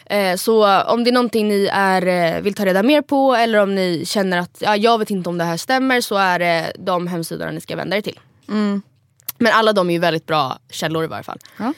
Eh, så om det är någonting ni är, eh, vill ta reda mer på eller om ni känner att ja, jag vet inte om det här stämmer så är det de hemsidorna ni ska vända er till. Men alla de är ju väldigt bra källor i varje fall. Ja.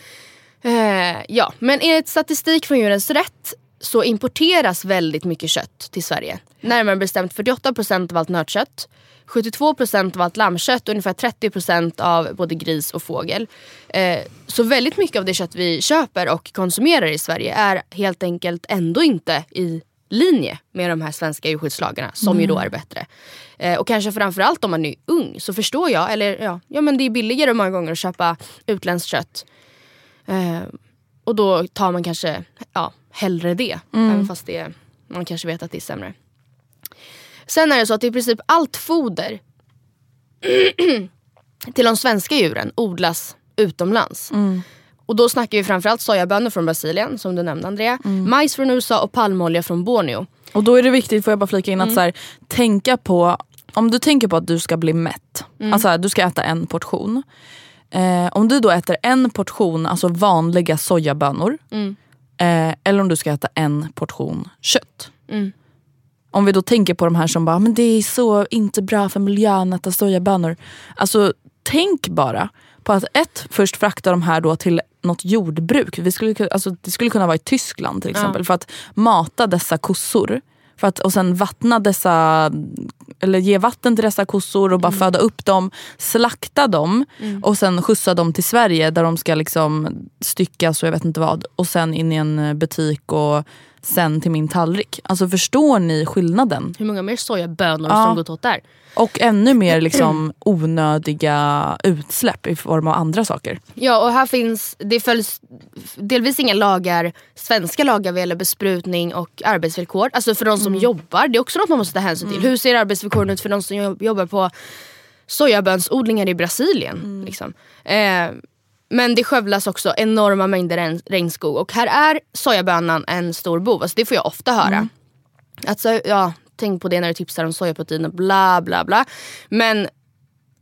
Eh, ja, men enligt statistik från Djurens Rätt så importeras väldigt mycket kött till Sverige. Närmare bestämt 48% av allt nötkött, 72% av allt lammkött och ungefär 30% av både gris och fågel. Eh, så väldigt mycket av det kött vi köper och konsumerar i Sverige är helt enkelt ändå inte i linje med de här svenska djurskyddslagarna som ju då är bättre. Eh, och kanske framförallt om man är ung så förstår jag, eller ja, ja men det är billigare många gånger att köpa utländskt kött. Eh, och då tar man kanske ja, hellre det. Även fast det, man kanske vet att det är sämre. Sen är det så att i princip allt foder till de svenska djuren odlas utomlands. Och då snackar vi framförallt sojabönor från Brasilien som du nämnde Andrea. Majs från USA och palmolja från Borneo. Och då är det viktigt, får jag bara flika in, att så här, tänka på, om du tänker på att du ska bli mätt, alltså här, du ska äta en portion. Eh, om du då äter en portion alltså vanliga sojabönor, eh, eller om du ska äta en portion kött. Om vi då tänker på de här som bara, men det är så inte bra för miljön att äta sojabönor. Alltså tänk bara på att ett, först frakta de här då till något jordbruk. Vi skulle, alltså, det skulle kunna vara i Tyskland till exempel. För att mata dessa kossor. För att, och sen vattna dessa, eller ge vatten till dessa kossor och bara föda upp dem. Slakta dem och sen skjutsa dem till Sverige där de ska liksom styckas och jag vet inte vad. Och sen in i en eh, butik och sen till min tallrik. Alltså förstår ni skillnaden? Hur många mer sojabönor Ja. som gått åt där? Och ännu mer liksom onödiga utsläpp i form av andra saker. Ja och här finns, det följs delvis inga lagar, svenska lagar vad gäller besprutning och arbetsvillkor. Alltså för de som jobbar, det är också något man måste ta hänsyn till. Hur ser arbetsvillkoren ut för de som jobb- jobbar på sojabönsodlingar i Brasilien. Liksom. Eh, men det skövlas också enorma mängder regn, regnskog och här är sojabönan en stor bov. Alltså det får jag ofta höra. Mm. Att så, ja, tänk på det när du tipsar om sojaproteiner, bla bla bla. Men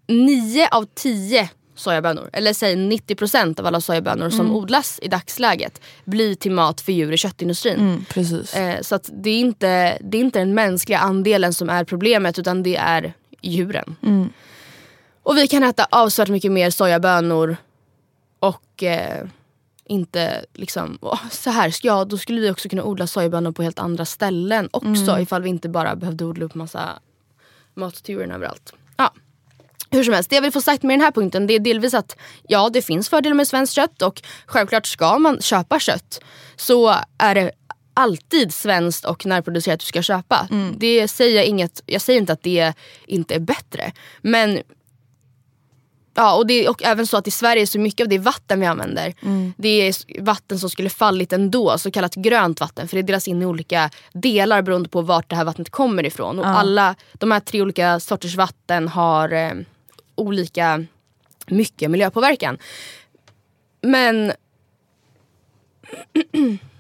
9 av 10 sojabönor, eller säg 90% av alla sojabönor som odlas i dagsläget blir till mat för djur i köttindustrin. Mm, precis. Eh, så att det, är inte, det är inte den mänskliga andelen som är problemet utan det är djuren. Och vi kan äta avsevärt mycket mer sojabönor och eh, inte liksom, åh, så här, ja då skulle vi också kunna odla sojabönor på helt andra ställen också ifall vi inte bara behövde odla upp massa matturen överallt. Ja. Hur som helst, det jag vill få sagt med den här punkten det är delvis att ja det finns fördelar med svenskt kött och självklart ska man köpa kött så är det alltid svenskt och närproducerat du ska köpa. Det säger jag, inget, jag säger inte att det inte är bättre. Men Ja, och, det är, och även så att i Sverige så mycket av det vatten vi använder det är vatten som skulle fallit ändå, så kallat grönt vatten. För det delas in i olika delar beroende på vart det här vattnet kommer ifrån. Och alla de här tre olika sorters vatten har eh, olika mycket miljöpåverkan. Men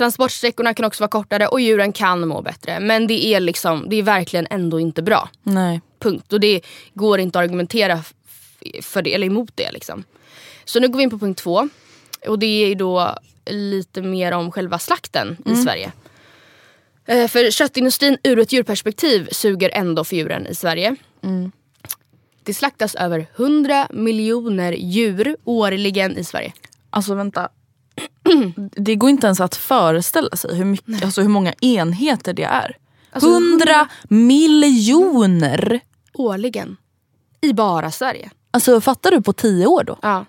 Transportsträckorna kan också vara kortare och djuren kan må bättre. Men det är, liksom, det är verkligen ändå inte bra. Nej. Punkt. Och det går inte att argumentera för det, eller emot det. Liksom. Så nu går vi in på punkt två. Och det är då lite mer om själva slakten i Sverige. Eh, För köttindustrin ur ett djurperspektiv suger ändå för djuren i Sverige. Det slaktas över 100 miljoner djur årligen i Sverige. Alltså vänta. Det går inte ens att föreställa sig hur, mycket, alltså hur många enheter det är. Alltså, 100 miljoner! Årligen. I bara Sverige. Alltså fattar du på 10 år då? Ja.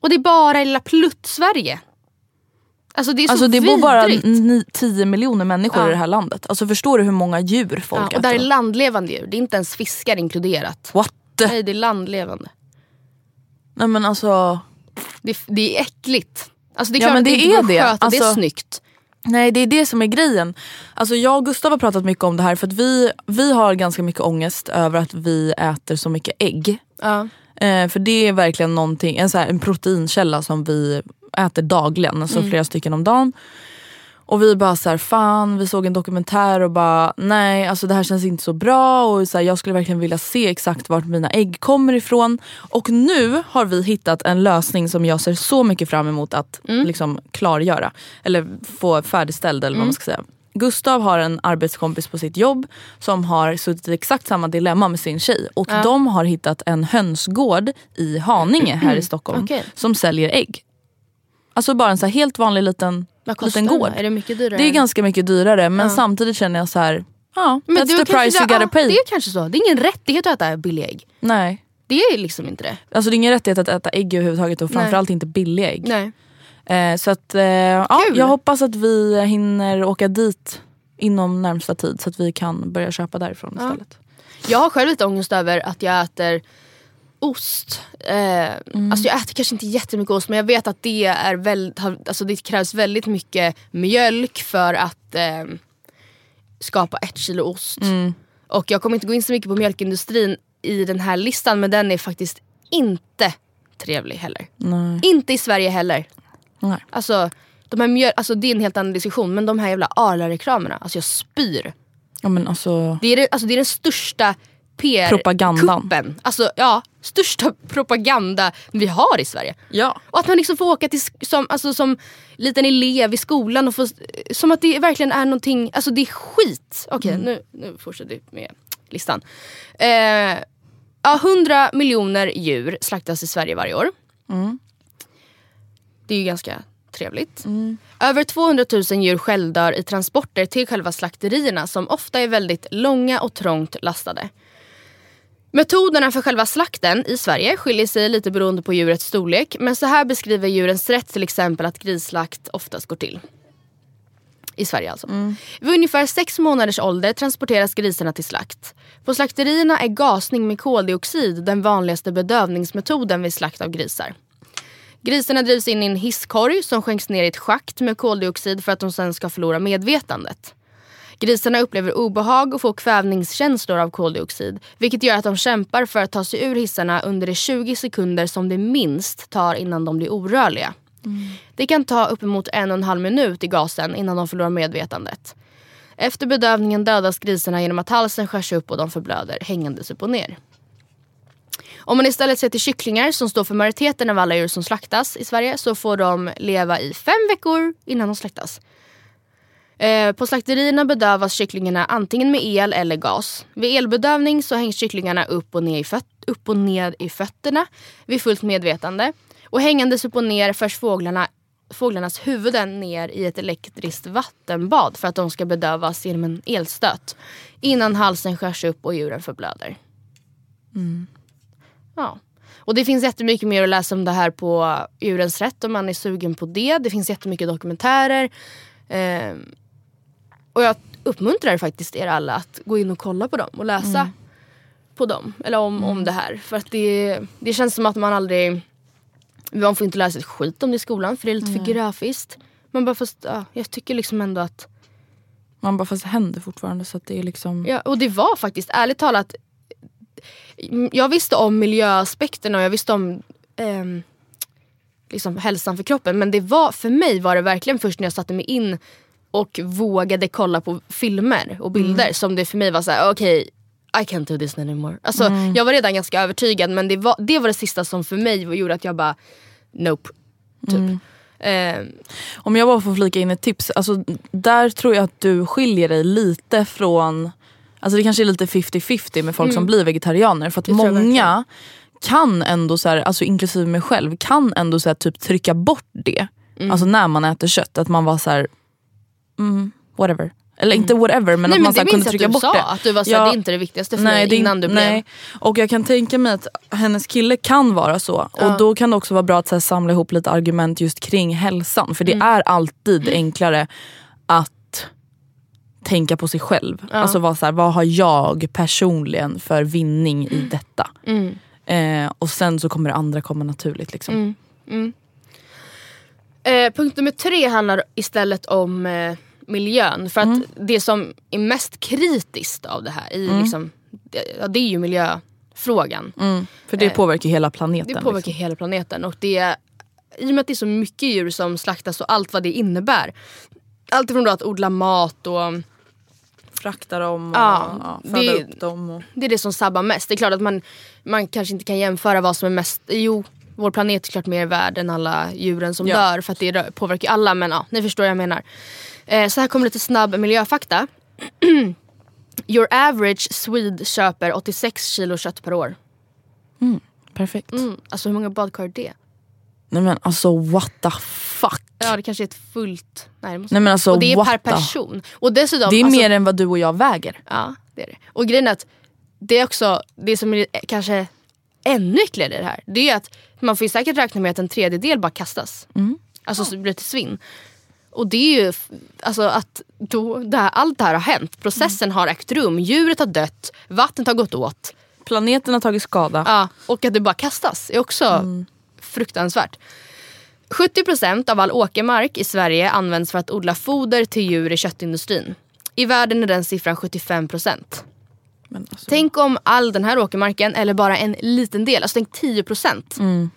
Och det är bara i lilla Plutt-Sverige. Alltså det är så Alltså det bor bara vidrigt. ni- 10 miljoner människor Ja. i det här landet. Alltså förstår du hur många djur folk Ja, äter? och där är landlevande djur. Det är inte ens fiskar inkluderat. What? Nej, det är landlevande. Nej men alltså. Det, är- det är äckligt. Alltså det är Ja, klart men att det, det är det. att sköta, det är Alltså- snyggt. Nej det är det som är grejen. Alltså jag och Gustav har pratat mycket om det här för att vi, vi har ganska mycket ångest över att vi äter så mycket ägg. Ja. Eh, för det är verkligen någonting, en, så här, en proteinkälla som vi äter dagligen, alltså Mm. flera stycken om dagen. Och vi bara så här, fan vi såg en dokumentär och bara nej alltså det här känns inte så bra och så här, jag skulle verkligen vilja se exakt vart mina ägg kommer ifrån. Och nu har vi hittat en lösning som jag ser så mycket fram emot att Mm. liksom klargöra. Eller få färdigställd eller vad man ska säga. Gustav har en arbetskompis på sitt jobb som har suttit i exakt samma dilemma med sin tjej. Och de har hittat en hönsgård i Haninge här i Stockholm Okej. som säljer ägg. Alltså bara en så helt vanlig liten, Vad kostar liten det? gård. Är det mycket dyrare? Det är ganska mycket dyrare men samtidigt känner jag så här. ja Men that's the price you ja, gotta pay. Det är kanske så. Det är ingen rättighet att äta billiga ägg. Nej. Det är liksom inte det. Alltså det är ingen rättighet att äta ägg överhuvudtaget och Nej. framförallt inte billiga ägg. Nej. Eh, så att, eh, ja, jag hoppas att vi hinner åka dit inom närmsta tid så att vi kan börja köpa därifrån Ja. istället. Jag har själv lite ångest över att jag äter ost. Eh, Mm. Alltså jag äter kanske inte jättemycket ost men jag vet att det, är väl, alltså det krävs väldigt mycket mjölk för att eh, skapa ett kilo ost. Mm. Och jag kommer inte gå in så mycket på mjölkindustrin i den här listan men den är faktiskt inte trevlig heller. Nej. Inte i Sverige heller. Nej. Alltså, de här mjöl, alltså det är en helt annan diskussion men de här jävla Arla-reklamerna, alltså jag spyr. Ja, men alltså, Det är, alltså det är den största PR Propagandan. kuppen. Alltså ja, största propaganda vi har i Sverige. ja. Och att man liksom får åka till, som, alltså, som liten elev i skolan och få, som att det verkligen är någonting, alltså det är skit. Okej nu, nu fortsätter vi med listan. Eh, ja, 100 miljoner djur slaktas i Sverige varje år. Det är ju ganska trevligt. Över 200 000 djur självdör i transporter till själva slakterierna som ofta är väldigt långa och trångt lastade. Metoderna för själva slakten i Sverige skiljer sig lite beroende på djurets storlek men så här beskriver Djurens Rätt till exempel att grisslakt oftast går till. I Sverige alltså. Vid ungefär sex månaders ålder transporteras grisarna till slakt. På slakterierna är gasning med koldioxid den vanligaste bedövningsmetoden vid slakt av grisar. Grisarna drivs in i en hisskorg som skänks ner i ett schakt med koldioxid för att de sen ska förlora medvetandet. Grisarna upplever obehag och får kvävningskänslor av koldioxid. Vilket gör att de kämpar för att ta sig ur hissarna under de 20 sekunder som det minst tar innan de blir orörliga. Mm. Det kan ta uppemot en och en halv minut i gasen innan de förlorar medvetandet. Efter bedövningen dödas grisarna genom att halsen skärs upp och de förblöder hängandes upp och ner. Om man istället ser till kycklingar som står för majoriteten av alla djur som slaktas i Sverige så får de leva i fem veckor innan de slaktas. Eh, på slakterierna bedövas kycklingarna antingen med el eller gas. Vid elbedövning så hängs kycklingarna upp och, ner i upp och ned i fötterna vid fullt medvetande. Och hängandes upp och ner förs fåglarna, fåglarnas huvuden ner i ett elektriskt vattenbad för att de ska bedövas genom en elstöt. Innan halsen skärs upp och djuren förblöder. Mm. Ja. Och det finns jättemycket mer att läsa om det här på Djurens Rätt om man är sugen på det. Det finns jättemycket dokumentärer. Eh, och jag uppmuntrar faktiskt er alla att gå in och kolla på dem och läsa mm. på dem. Eller om, mm. om det här. För att det, det känns som att man aldrig... Man får inte lära sig ett skit om det i skolan för det är lite mm. för grafiskt. Man bara fast, ja, jag tycker liksom ändå att... Man bara fast det händer fortfarande så att det är liksom... Ja och det var faktiskt ärligt talat jag visste om miljöaspekterna och jag visste om eh, liksom hälsan för kroppen. Men det var, för mig var det verkligen först när jag satte mig in och vågade kolla på filmer och bilder mm. som det för mig var så här: okej okay, I can't do this anymore. Alltså, mm. Jag var redan ganska övertygad men det var, det var det sista som för mig gjorde att jag bara nope. Typ. Mm. Eh. Om jag bara får flika in ett tips. Alltså, där tror jag att du skiljer dig lite från Alltså det kanske är lite 50-50 med folk mm. som blir vegetarianer. För att många kan ändå, så här, alltså inklusive mig själv, kan ändå så här, typ trycka bort det. Mm. Alltså när man äter kött. Att man var så här, mm, whatever. Eller inte mm. whatever men nej, att man men så kunde trycka bort sa, det. Att du var såhär, ja, det är inte det viktigaste för nej, mig innan du blev... Nej. Och jag kan tänka mig att hennes kille kan vara så. Ja. Och då kan det också vara bra att så samla ihop lite argument just kring hälsan. För det mm. är alltid enklare att tänka på sig själv. Ja. Alltså vad, så här, vad har jag personligen för vinning i mm. detta? Mm. Eh, och sen så kommer det andra komma naturligt. Liksom. Mm. mm. Eh, punkt nummer tre handlar istället om eh, miljön. För att mm. det som är mest kritiskt av det här, i, liksom, det, det är ju miljöfrågan. För det eh, påverkar hela planeten. Det påverkar liksom. hela planeten. Och det, I och med att det är så mycket djur som slaktas och allt vad det innebär. Allt från att odla mat och frakta dem och ja, föda det, upp dem. Och... Det är det som sabbar mest. Det är klart att man, man kanske inte kan jämföra vad som är mest... Jo, vår planet är klart mer värd än alla djuren som ja. dör för att det påverkar alla. Men ja, ni förstår vad jag menar. Eh, så här kommer lite snabb miljöfakta. Your average Swede köper 86 kilo kött per år. Mm, perfekt. Mm, alltså hur många badkar är det? Nej men alltså what the fuck. Ja det kanske är ett fullt... Nej, det måste... Nej, men alltså, och det är per person. Och dessutom, det är alltså, mer än vad du och jag väger. Ja det är det. Och grejen är att det är också, det som är kanske ännu äckligare i det här. Det är att man får säkert räkna med att en tredjedel bara kastas. Mm. Alltså så blir det till svinn. Och det är ju alltså att då, det här, allt det här har hänt. Processen har ägt rum, djuret har dött, vattnet har gått åt. Planeten har tagit skada. Ja, och att det bara kastas är också mm fruktansvärt. 70% av all åkermark i Sverige används för att odla foder till djur i köttindustrin. I världen är den siffran 75%. Alltså. Tänk om all den här åkermarken, eller bara en liten del, alltså tänk 10% mm.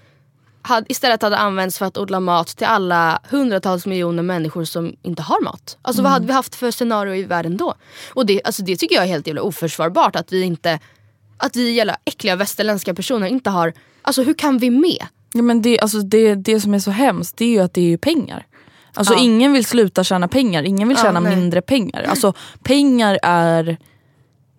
Hade, istället hade använts för att odla mat till alla hundratals miljoner människor som inte har mat. Alltså mm. vad hade vi haft för scenario i världen då? Och det, alltså, det tycker jag är helt jävla oförsvarbart att vi inte, att vi jävla äckliga västerländska personer inte har, alltså hur kan vi med? Ja, men det, alltså det, det som är så hemskt det är ju att det är pengar. Alltså ja. ingen vill sluta tjäna pengar, ingen vill tjäna ja, mindre pengar. Alltså pengar är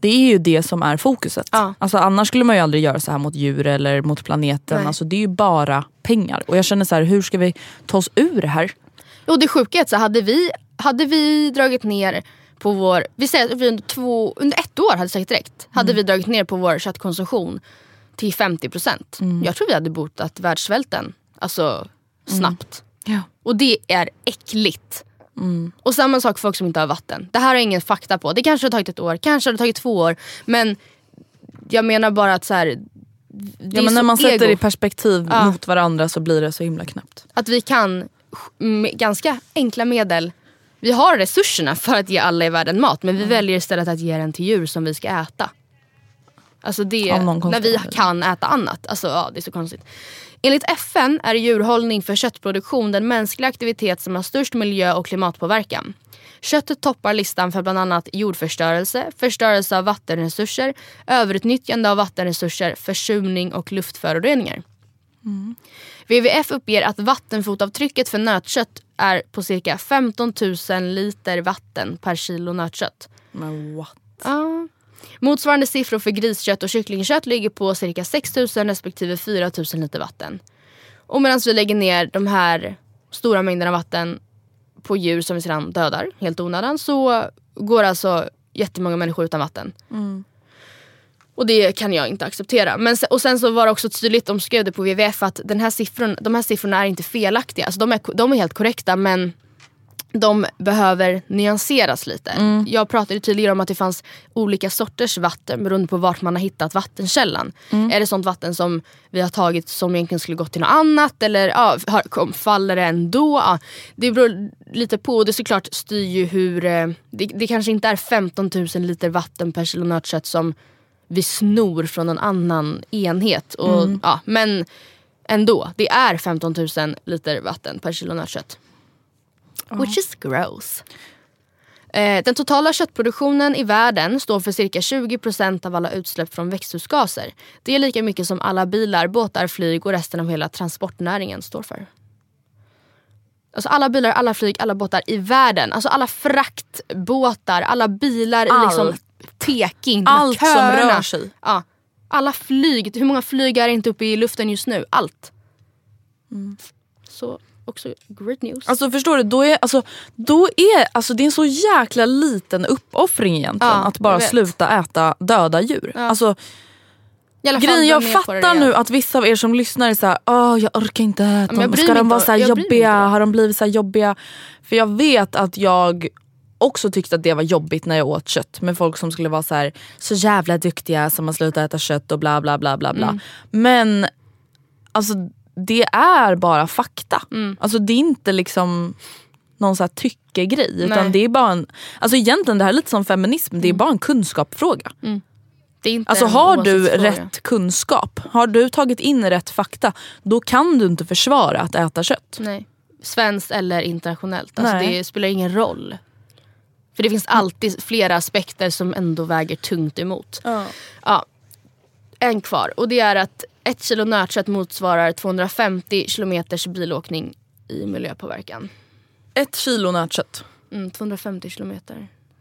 det är ju det som är fokuset. Ja. Alltså, annars skulle man ju aldrig göra så här mot djur eller mot planeten. Alltså, det är ju bara pengar. Och jag känner så här, hur ska vi ta oss ur det här? Jo det sjuka är att så hade, vi, hade vi dragit ner på vår, vi säger att vi under, två, under ett år hade sagt direkt, hade mm. vi dragit ner på vår köttkonsumtion till 50 procent. Mm. Jag tror vi hade botat världssvälten alltså, snabbt. Mm. Ja. Och det är äckligt. Mm. Och samma sak för folk som inte har vatten. Det här har ingen fakta på. Det kanske har tagit ett år, kanske har det tagit två år. Men jag menar bara att så här, ja, men när man ego. sätter det i perspektiv ja. mot varandra så blir det så himla knappt. Att vi kan med ganska enkla medel Vi har resurserna för att ge alla i världen mat men vi väljer istället att ge den till djur som vi ska äta. Alltså det, när vi kan äta annat. Alltså, ja, det är så konstigt. Enligt FN är djurhållning för köttproduktion den mänskliga aktivitet som har störst miljö och klimatpåverkan. Köttet toppar listan för bland annat jordförstörelse, förstörelse av vattenresurser, överutnyttjande av vattenresurser, försurning och luftföroreningar. WWF uppger att vattenfotavtrycket för nötkött är på cirka 15 000 liter vatten per kilo nötkött. Men what? Ja. Motsvarande siffror för griskött och kycklingkött ligger på cirka 6 000 respektive 4 000 liter vatten. Och medan vi lägger ner de här stora mängderna vatten på djur som vi sedan dödar helt onödan så går alltså jättemånga människor utan vatten. Och det kan jag inte acceptera. Men se, och sen så var det också tydligt, de skrev det på WWF att den här siffran, de här siffrorna är inte felaktiga. Alltså de, är, de är helt korrekta men de behöver nyanseras lite. Jag pratade tidigare om att det fanns olika sorters vatten beroende på vart man har hittat vattenkällan. Är det sånt vatten som vi har tagit som egentligen skulle gått till något annat eller ja, kom, faller det ändå? Ja, det beror lite på och det såklart styr ju hur... eh, Det, det kanske inte är 15 000 liter vatten per kilo nötkött som vi snor från en annan enhet. Och, ja, men ändå, det är 15 000 liter vatten per kilo nötkött. Which is gross. Eh, den totala köttproduktionen i världen står för cirka 20% av alla utsläpp från växthusgaser. Det är lika mycket som alla bilar, båtar, flyg och resten av hela transportnäringen står för. Alltså alla bilar, alla flyg, alla båtar i världen. Alltså alla fraktbåtar, alla bilar i liksom. Peking. Allt som köerna. rör sig. Ja. Alla flyg, hur många flyg är inte uppe i luften just nu? Allt. Så också great news. Alltså förstår du, då är, alltså, då är alltså, det är en så jäkla liten uppoffring egentligen Ja, att bara sluta äta döda djur. Alltså, alla fall grejen, jag fattar nu att vissa av er som lyssnar är såhär, Åh, jag orkar inte äta dem. Ska de vara så jobbiga? Har de blivit så här jobbiga? För jag vet att jag också tyckte att det var jobbigt när jag åt kött med folk som skulle vara så här så jävla duktiga som har slutat äta kött och bla bla bla bla bla. Mm. Men alltså det är bara fakta. Mm. Alltså det är inte liksom någon så här tyckegrej utan Nej. det är bara en, alltså egentligen det här är lite som feminism, det är bara en kunskapsfråga. Det är inte Alltså har du rätt kunskap, har du tagit in rätt fakta, då kan du inte försvara att äta kött. Nej. Svenskt eller internationellt. Alltså Nej. det spelar ingen roll. För det finns alltid flera aspekter som ändå väger tungt emot. Ja. En kvar och det är att ett kilo nötkött motsvarar 250 kilometers bilåkning i miljöpåverkan. Ett kilo nötkött. Mm, 250 kilometer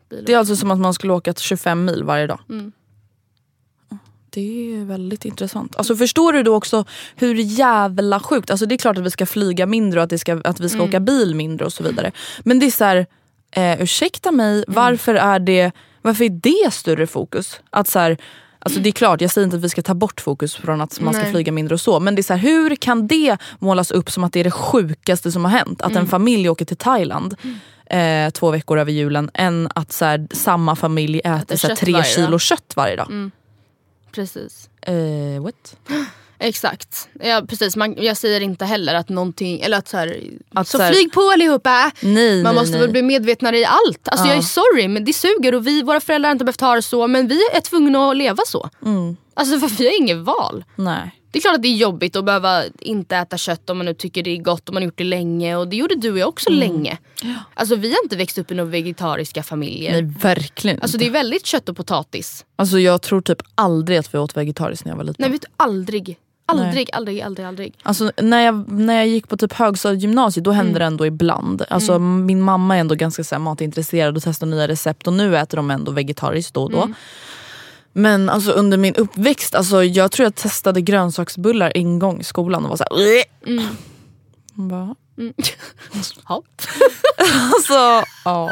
bilåkning. Det är alltså som att man skulle åka 25 mil varje dag. Mm. Det är väldigt intressant. Alltså förstår du då också hur jävla sjukt, alltså det är klart att vi ska flyga mindre och att, det ska, att vi ska åka bil mindre och så vidare. Men det är så här, eh, ursäkta mig, varför är det varför är det större fokus? Att så här, Alltså det är klart, jag säger inte att vi ska ta bort fokus från att man ska Nej. flyga mindre och så. Men det är så här, hur kan det målas upp som att det är det sjukaste som har hänt? Att en familj åker till Thailand eh, två veckor över julen än att så här, samma familj äter, Äter så här, tre kilo kött varje dag. Precis. Eh, what? Exakt. Ja, precis. Man, jag säger inte heller att någonting, eller att så här, Att så så här- flyg på allihopa. Nej, Man nej, måste nej. väl bli medvetnare i allt. Alltså Ja. jag är sorry men det suger och vi, våra föräldrar har inte behövt ha det så men vi är tvungna att leva så. Mm. Alltså för vi har inget val. Nej. Det är klart att det är jobbigt att behöva inte äta kött om man nu tycker det är gott och man har gjort det länge och det gjorde du och jag också länge. Alltså vi har inte växt upp i några vegetariska familjer. nej, verkligen Alltså det är väldigt kött och potatis. Alltså jag tror typ aldrig att vi åt vegetariskt när jag var liten. Nej vet du, aldrig. Aldrig, aldrig, aldrig, aldrig. Alltså, när, jag, när jag gick på typ högstadiegymnasiet då hände Mm. det ändå ibland. Alltså, Min mamma är ändå ganska så här, matintresserad och testar nya recept och nu äter de ändå vegetariskt då och då. Mm. Men alltså, under min uppväxt, alltså, jag tror jag testade grönsaksbullar en gång i skolan och var såhär... Mm. Ja. Alltså, ja.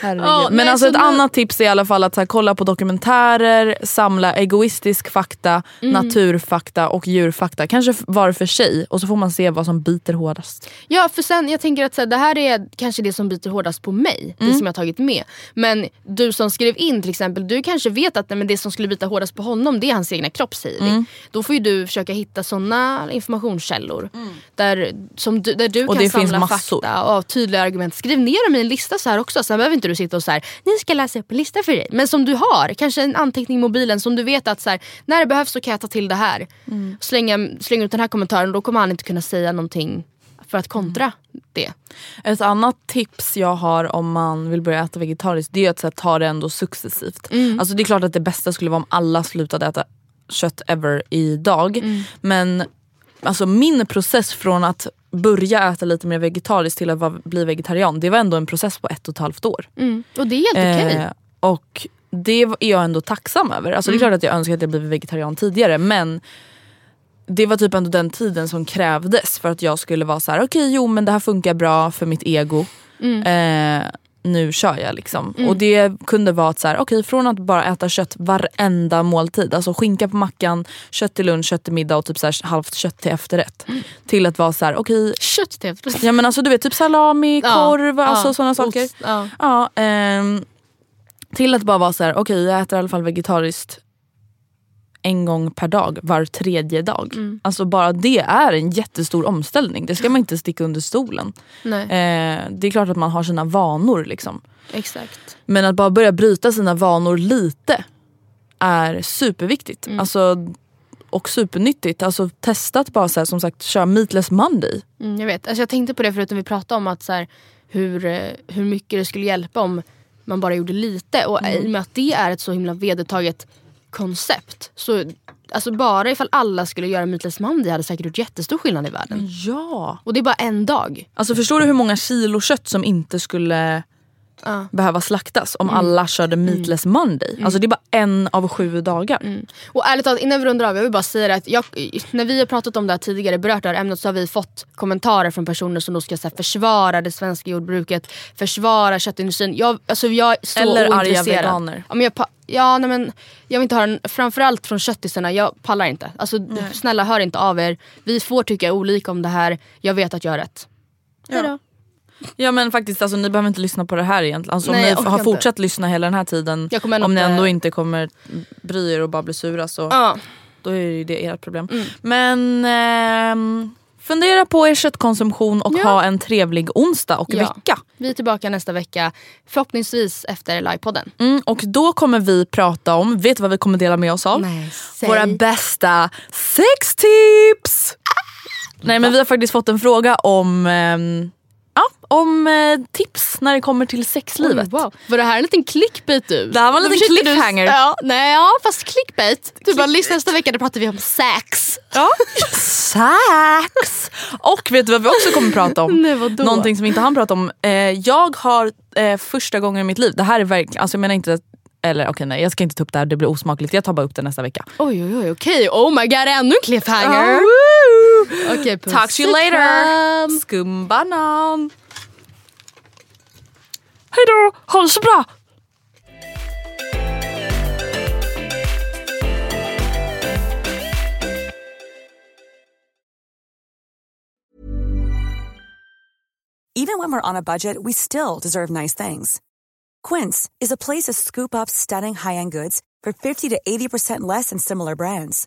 Herregud. Ja, Men alltså så ett nu- annat tips är i alla fall att så här, kolla på dokumentärer, samla egoistisk fakta, Mm. naturfakta och djurfakta. Kanske var för sig och så får man se vad som biter hårdast. Ja för sen jag tänker att så här, det här är kanske det som biter hårdast på mig. Det som jag har tagit med. Men du som skrev in till exempel, du kanske vet att nej, men det som skulle bita hårdast på honom det är hans egna kroppshealing. Då får ju du försöka hitta såna informationskällor. Där, som du, där du Och kan det finns samla massor. fakta och tydlig argumentation moment. Skriv ner dem i en lista så här också. Sen behöver inte du sitta och så här, ni ska läsa upp en lista för dig. Men som du har, kanske en anteckning i mobilen som du vet att så här, när det behövs så kan jag ta till det här. Mm. Slänga, slänga ut den här kommentaren då kommer han inte kunna säga någonting för att kontra mm. det. Ett annat tips jag har om man vill börja äta vegetariskt det är att här, ta det ändå successivt. Mm. Alltså det är klart att det bästa skulle vara om alla slutade äta kött ever idag. Mm. Men alltså min process från att börja äta lite mer vegetariskt till att bli vegetarian det var ändå en process på ett och ett halvt år. Mm. Och det är helt okej. Okay. Eh, och det är jag ändå tacksam över. Alltså mm. Det är mm. klart att jag önskar att jag blivit vegetarian tidigare men det var typ ändå den tiden som krävdes för att jag skulle vara så här: okej okay, jo men det här funkar bra för mitt ego. Mm. Eh, nu kör jag liksom. Mm. Och det kunde vara att så här, okay, från att bara äta kött varenda måltid, alltså skinka på mackan, kött till lunch, kött till middag och typ så här, halvt kött till efterrätt. Mm. Till att vara så här, okay, Kött till efterrätt? Ja men alltså du vet typ salami, ja. korv, alltså ja. sådana saker. Ja. ja ehm, till att bara vara så här, okej okay, jag äter i alla fall vegetariskt en gång per dag var tredje dag. Mm. Alltså bara det är en jättestor omställning. Det ska man inte sticka under stolen. Eh, det är klart att man har sina vanor. Liksom. Exakt. Men att bara börja bryta sina vanor lite är superviktigt. Mm. Alltså, och supernyttigt. Alltså testa att bara så här, som sagt köra meatless monday. Mm, jag vet. Alltså, jag tänkte på det förut när vi pratade om att så här, hur, eh, hur mycket det skulle hjälpa om man bara gjorde lite. Och mm. i och med att det är ett så himla vedertaget koncept. Så alltså bara ifall alla skulle göra Meatless Monday hade säkert gjort jättestor skillnad i världen. Ja. Och det är bara en dag. Alltså förstår du hur många kilo kött som inte skulle uh. behöva slaktas om mm. alla körde mm. meatless mm. monday. Alltså det är bara en av sju dagar. Mm. Och ärligt talat innan vi rundar av, jag vill bara säga att jag, när vi har pratat om det här tidigare, berört det här ämnet så har vi fått kommentarer från personer som då ska så här, försvara det svenska jordbruket, försvara köttindustrin. Jag, alltså, jag är så Eller arga veganer. Ja, men jag, ja, nej, men, jag vill inte höra, framförallt från köttisarna, jag pallar inte. Alltså, snälla hör inte av er. Vi får tycka olika om det här, jag vet att jag har rätt. Hejdå. Ja. Ja men faktiskt alltså, ni behöver inte lyssna på det här egentligen. Alltså, Nej, om ni har inte. fortsatt lyssna hela den här tiden, om ni ändå inte kommer bry er och bara bli sura så ja. då är det ert problem. Mm. Men eh, fundera på er köttkonsumtion och ja. ha en trevlig onsdag och ja. vecka. Vi är tillbaka nästa vecka, förhoppningsvis efter livepodden. Mm, och då kommer vi prata om, vet du vad vi kommer dela med oss av? Nej, Våra bästa sextips! Ah! Nej men vi har faktiskt fått en fråga om eh, Ja, om eh, tips när det kommer till sexlivet. Oj, wow. Var det här en liten clickbait du? Det här var en liten cliffhanger. Du, ja, nej, ja, fast clickbait. Du bara lyssna nästa vecka, då pratar vi om sex. Ja. sex! Och vet du vad vi också kommer prata om? Nej, Någonting som vi inte hann prata om. Eh, jag har eh, första gången i mitt liv, det här är verkligen, alltså jag menar inte eller okej okay, nej jag ska inte ta upp det här, det blir osmakligt. Jag tar bara upp det nästa vecka. Oj oj oj okej, okay. oh my god ännu en cliffhanger. Oh, okay, Talk to you later. Skumbanan. Hejdå, ha det så bra. Even when we're on a budget we still deserve nice things. Quince is a place to scoop up stunning high-end goods for 50 to 80% less than similar brands.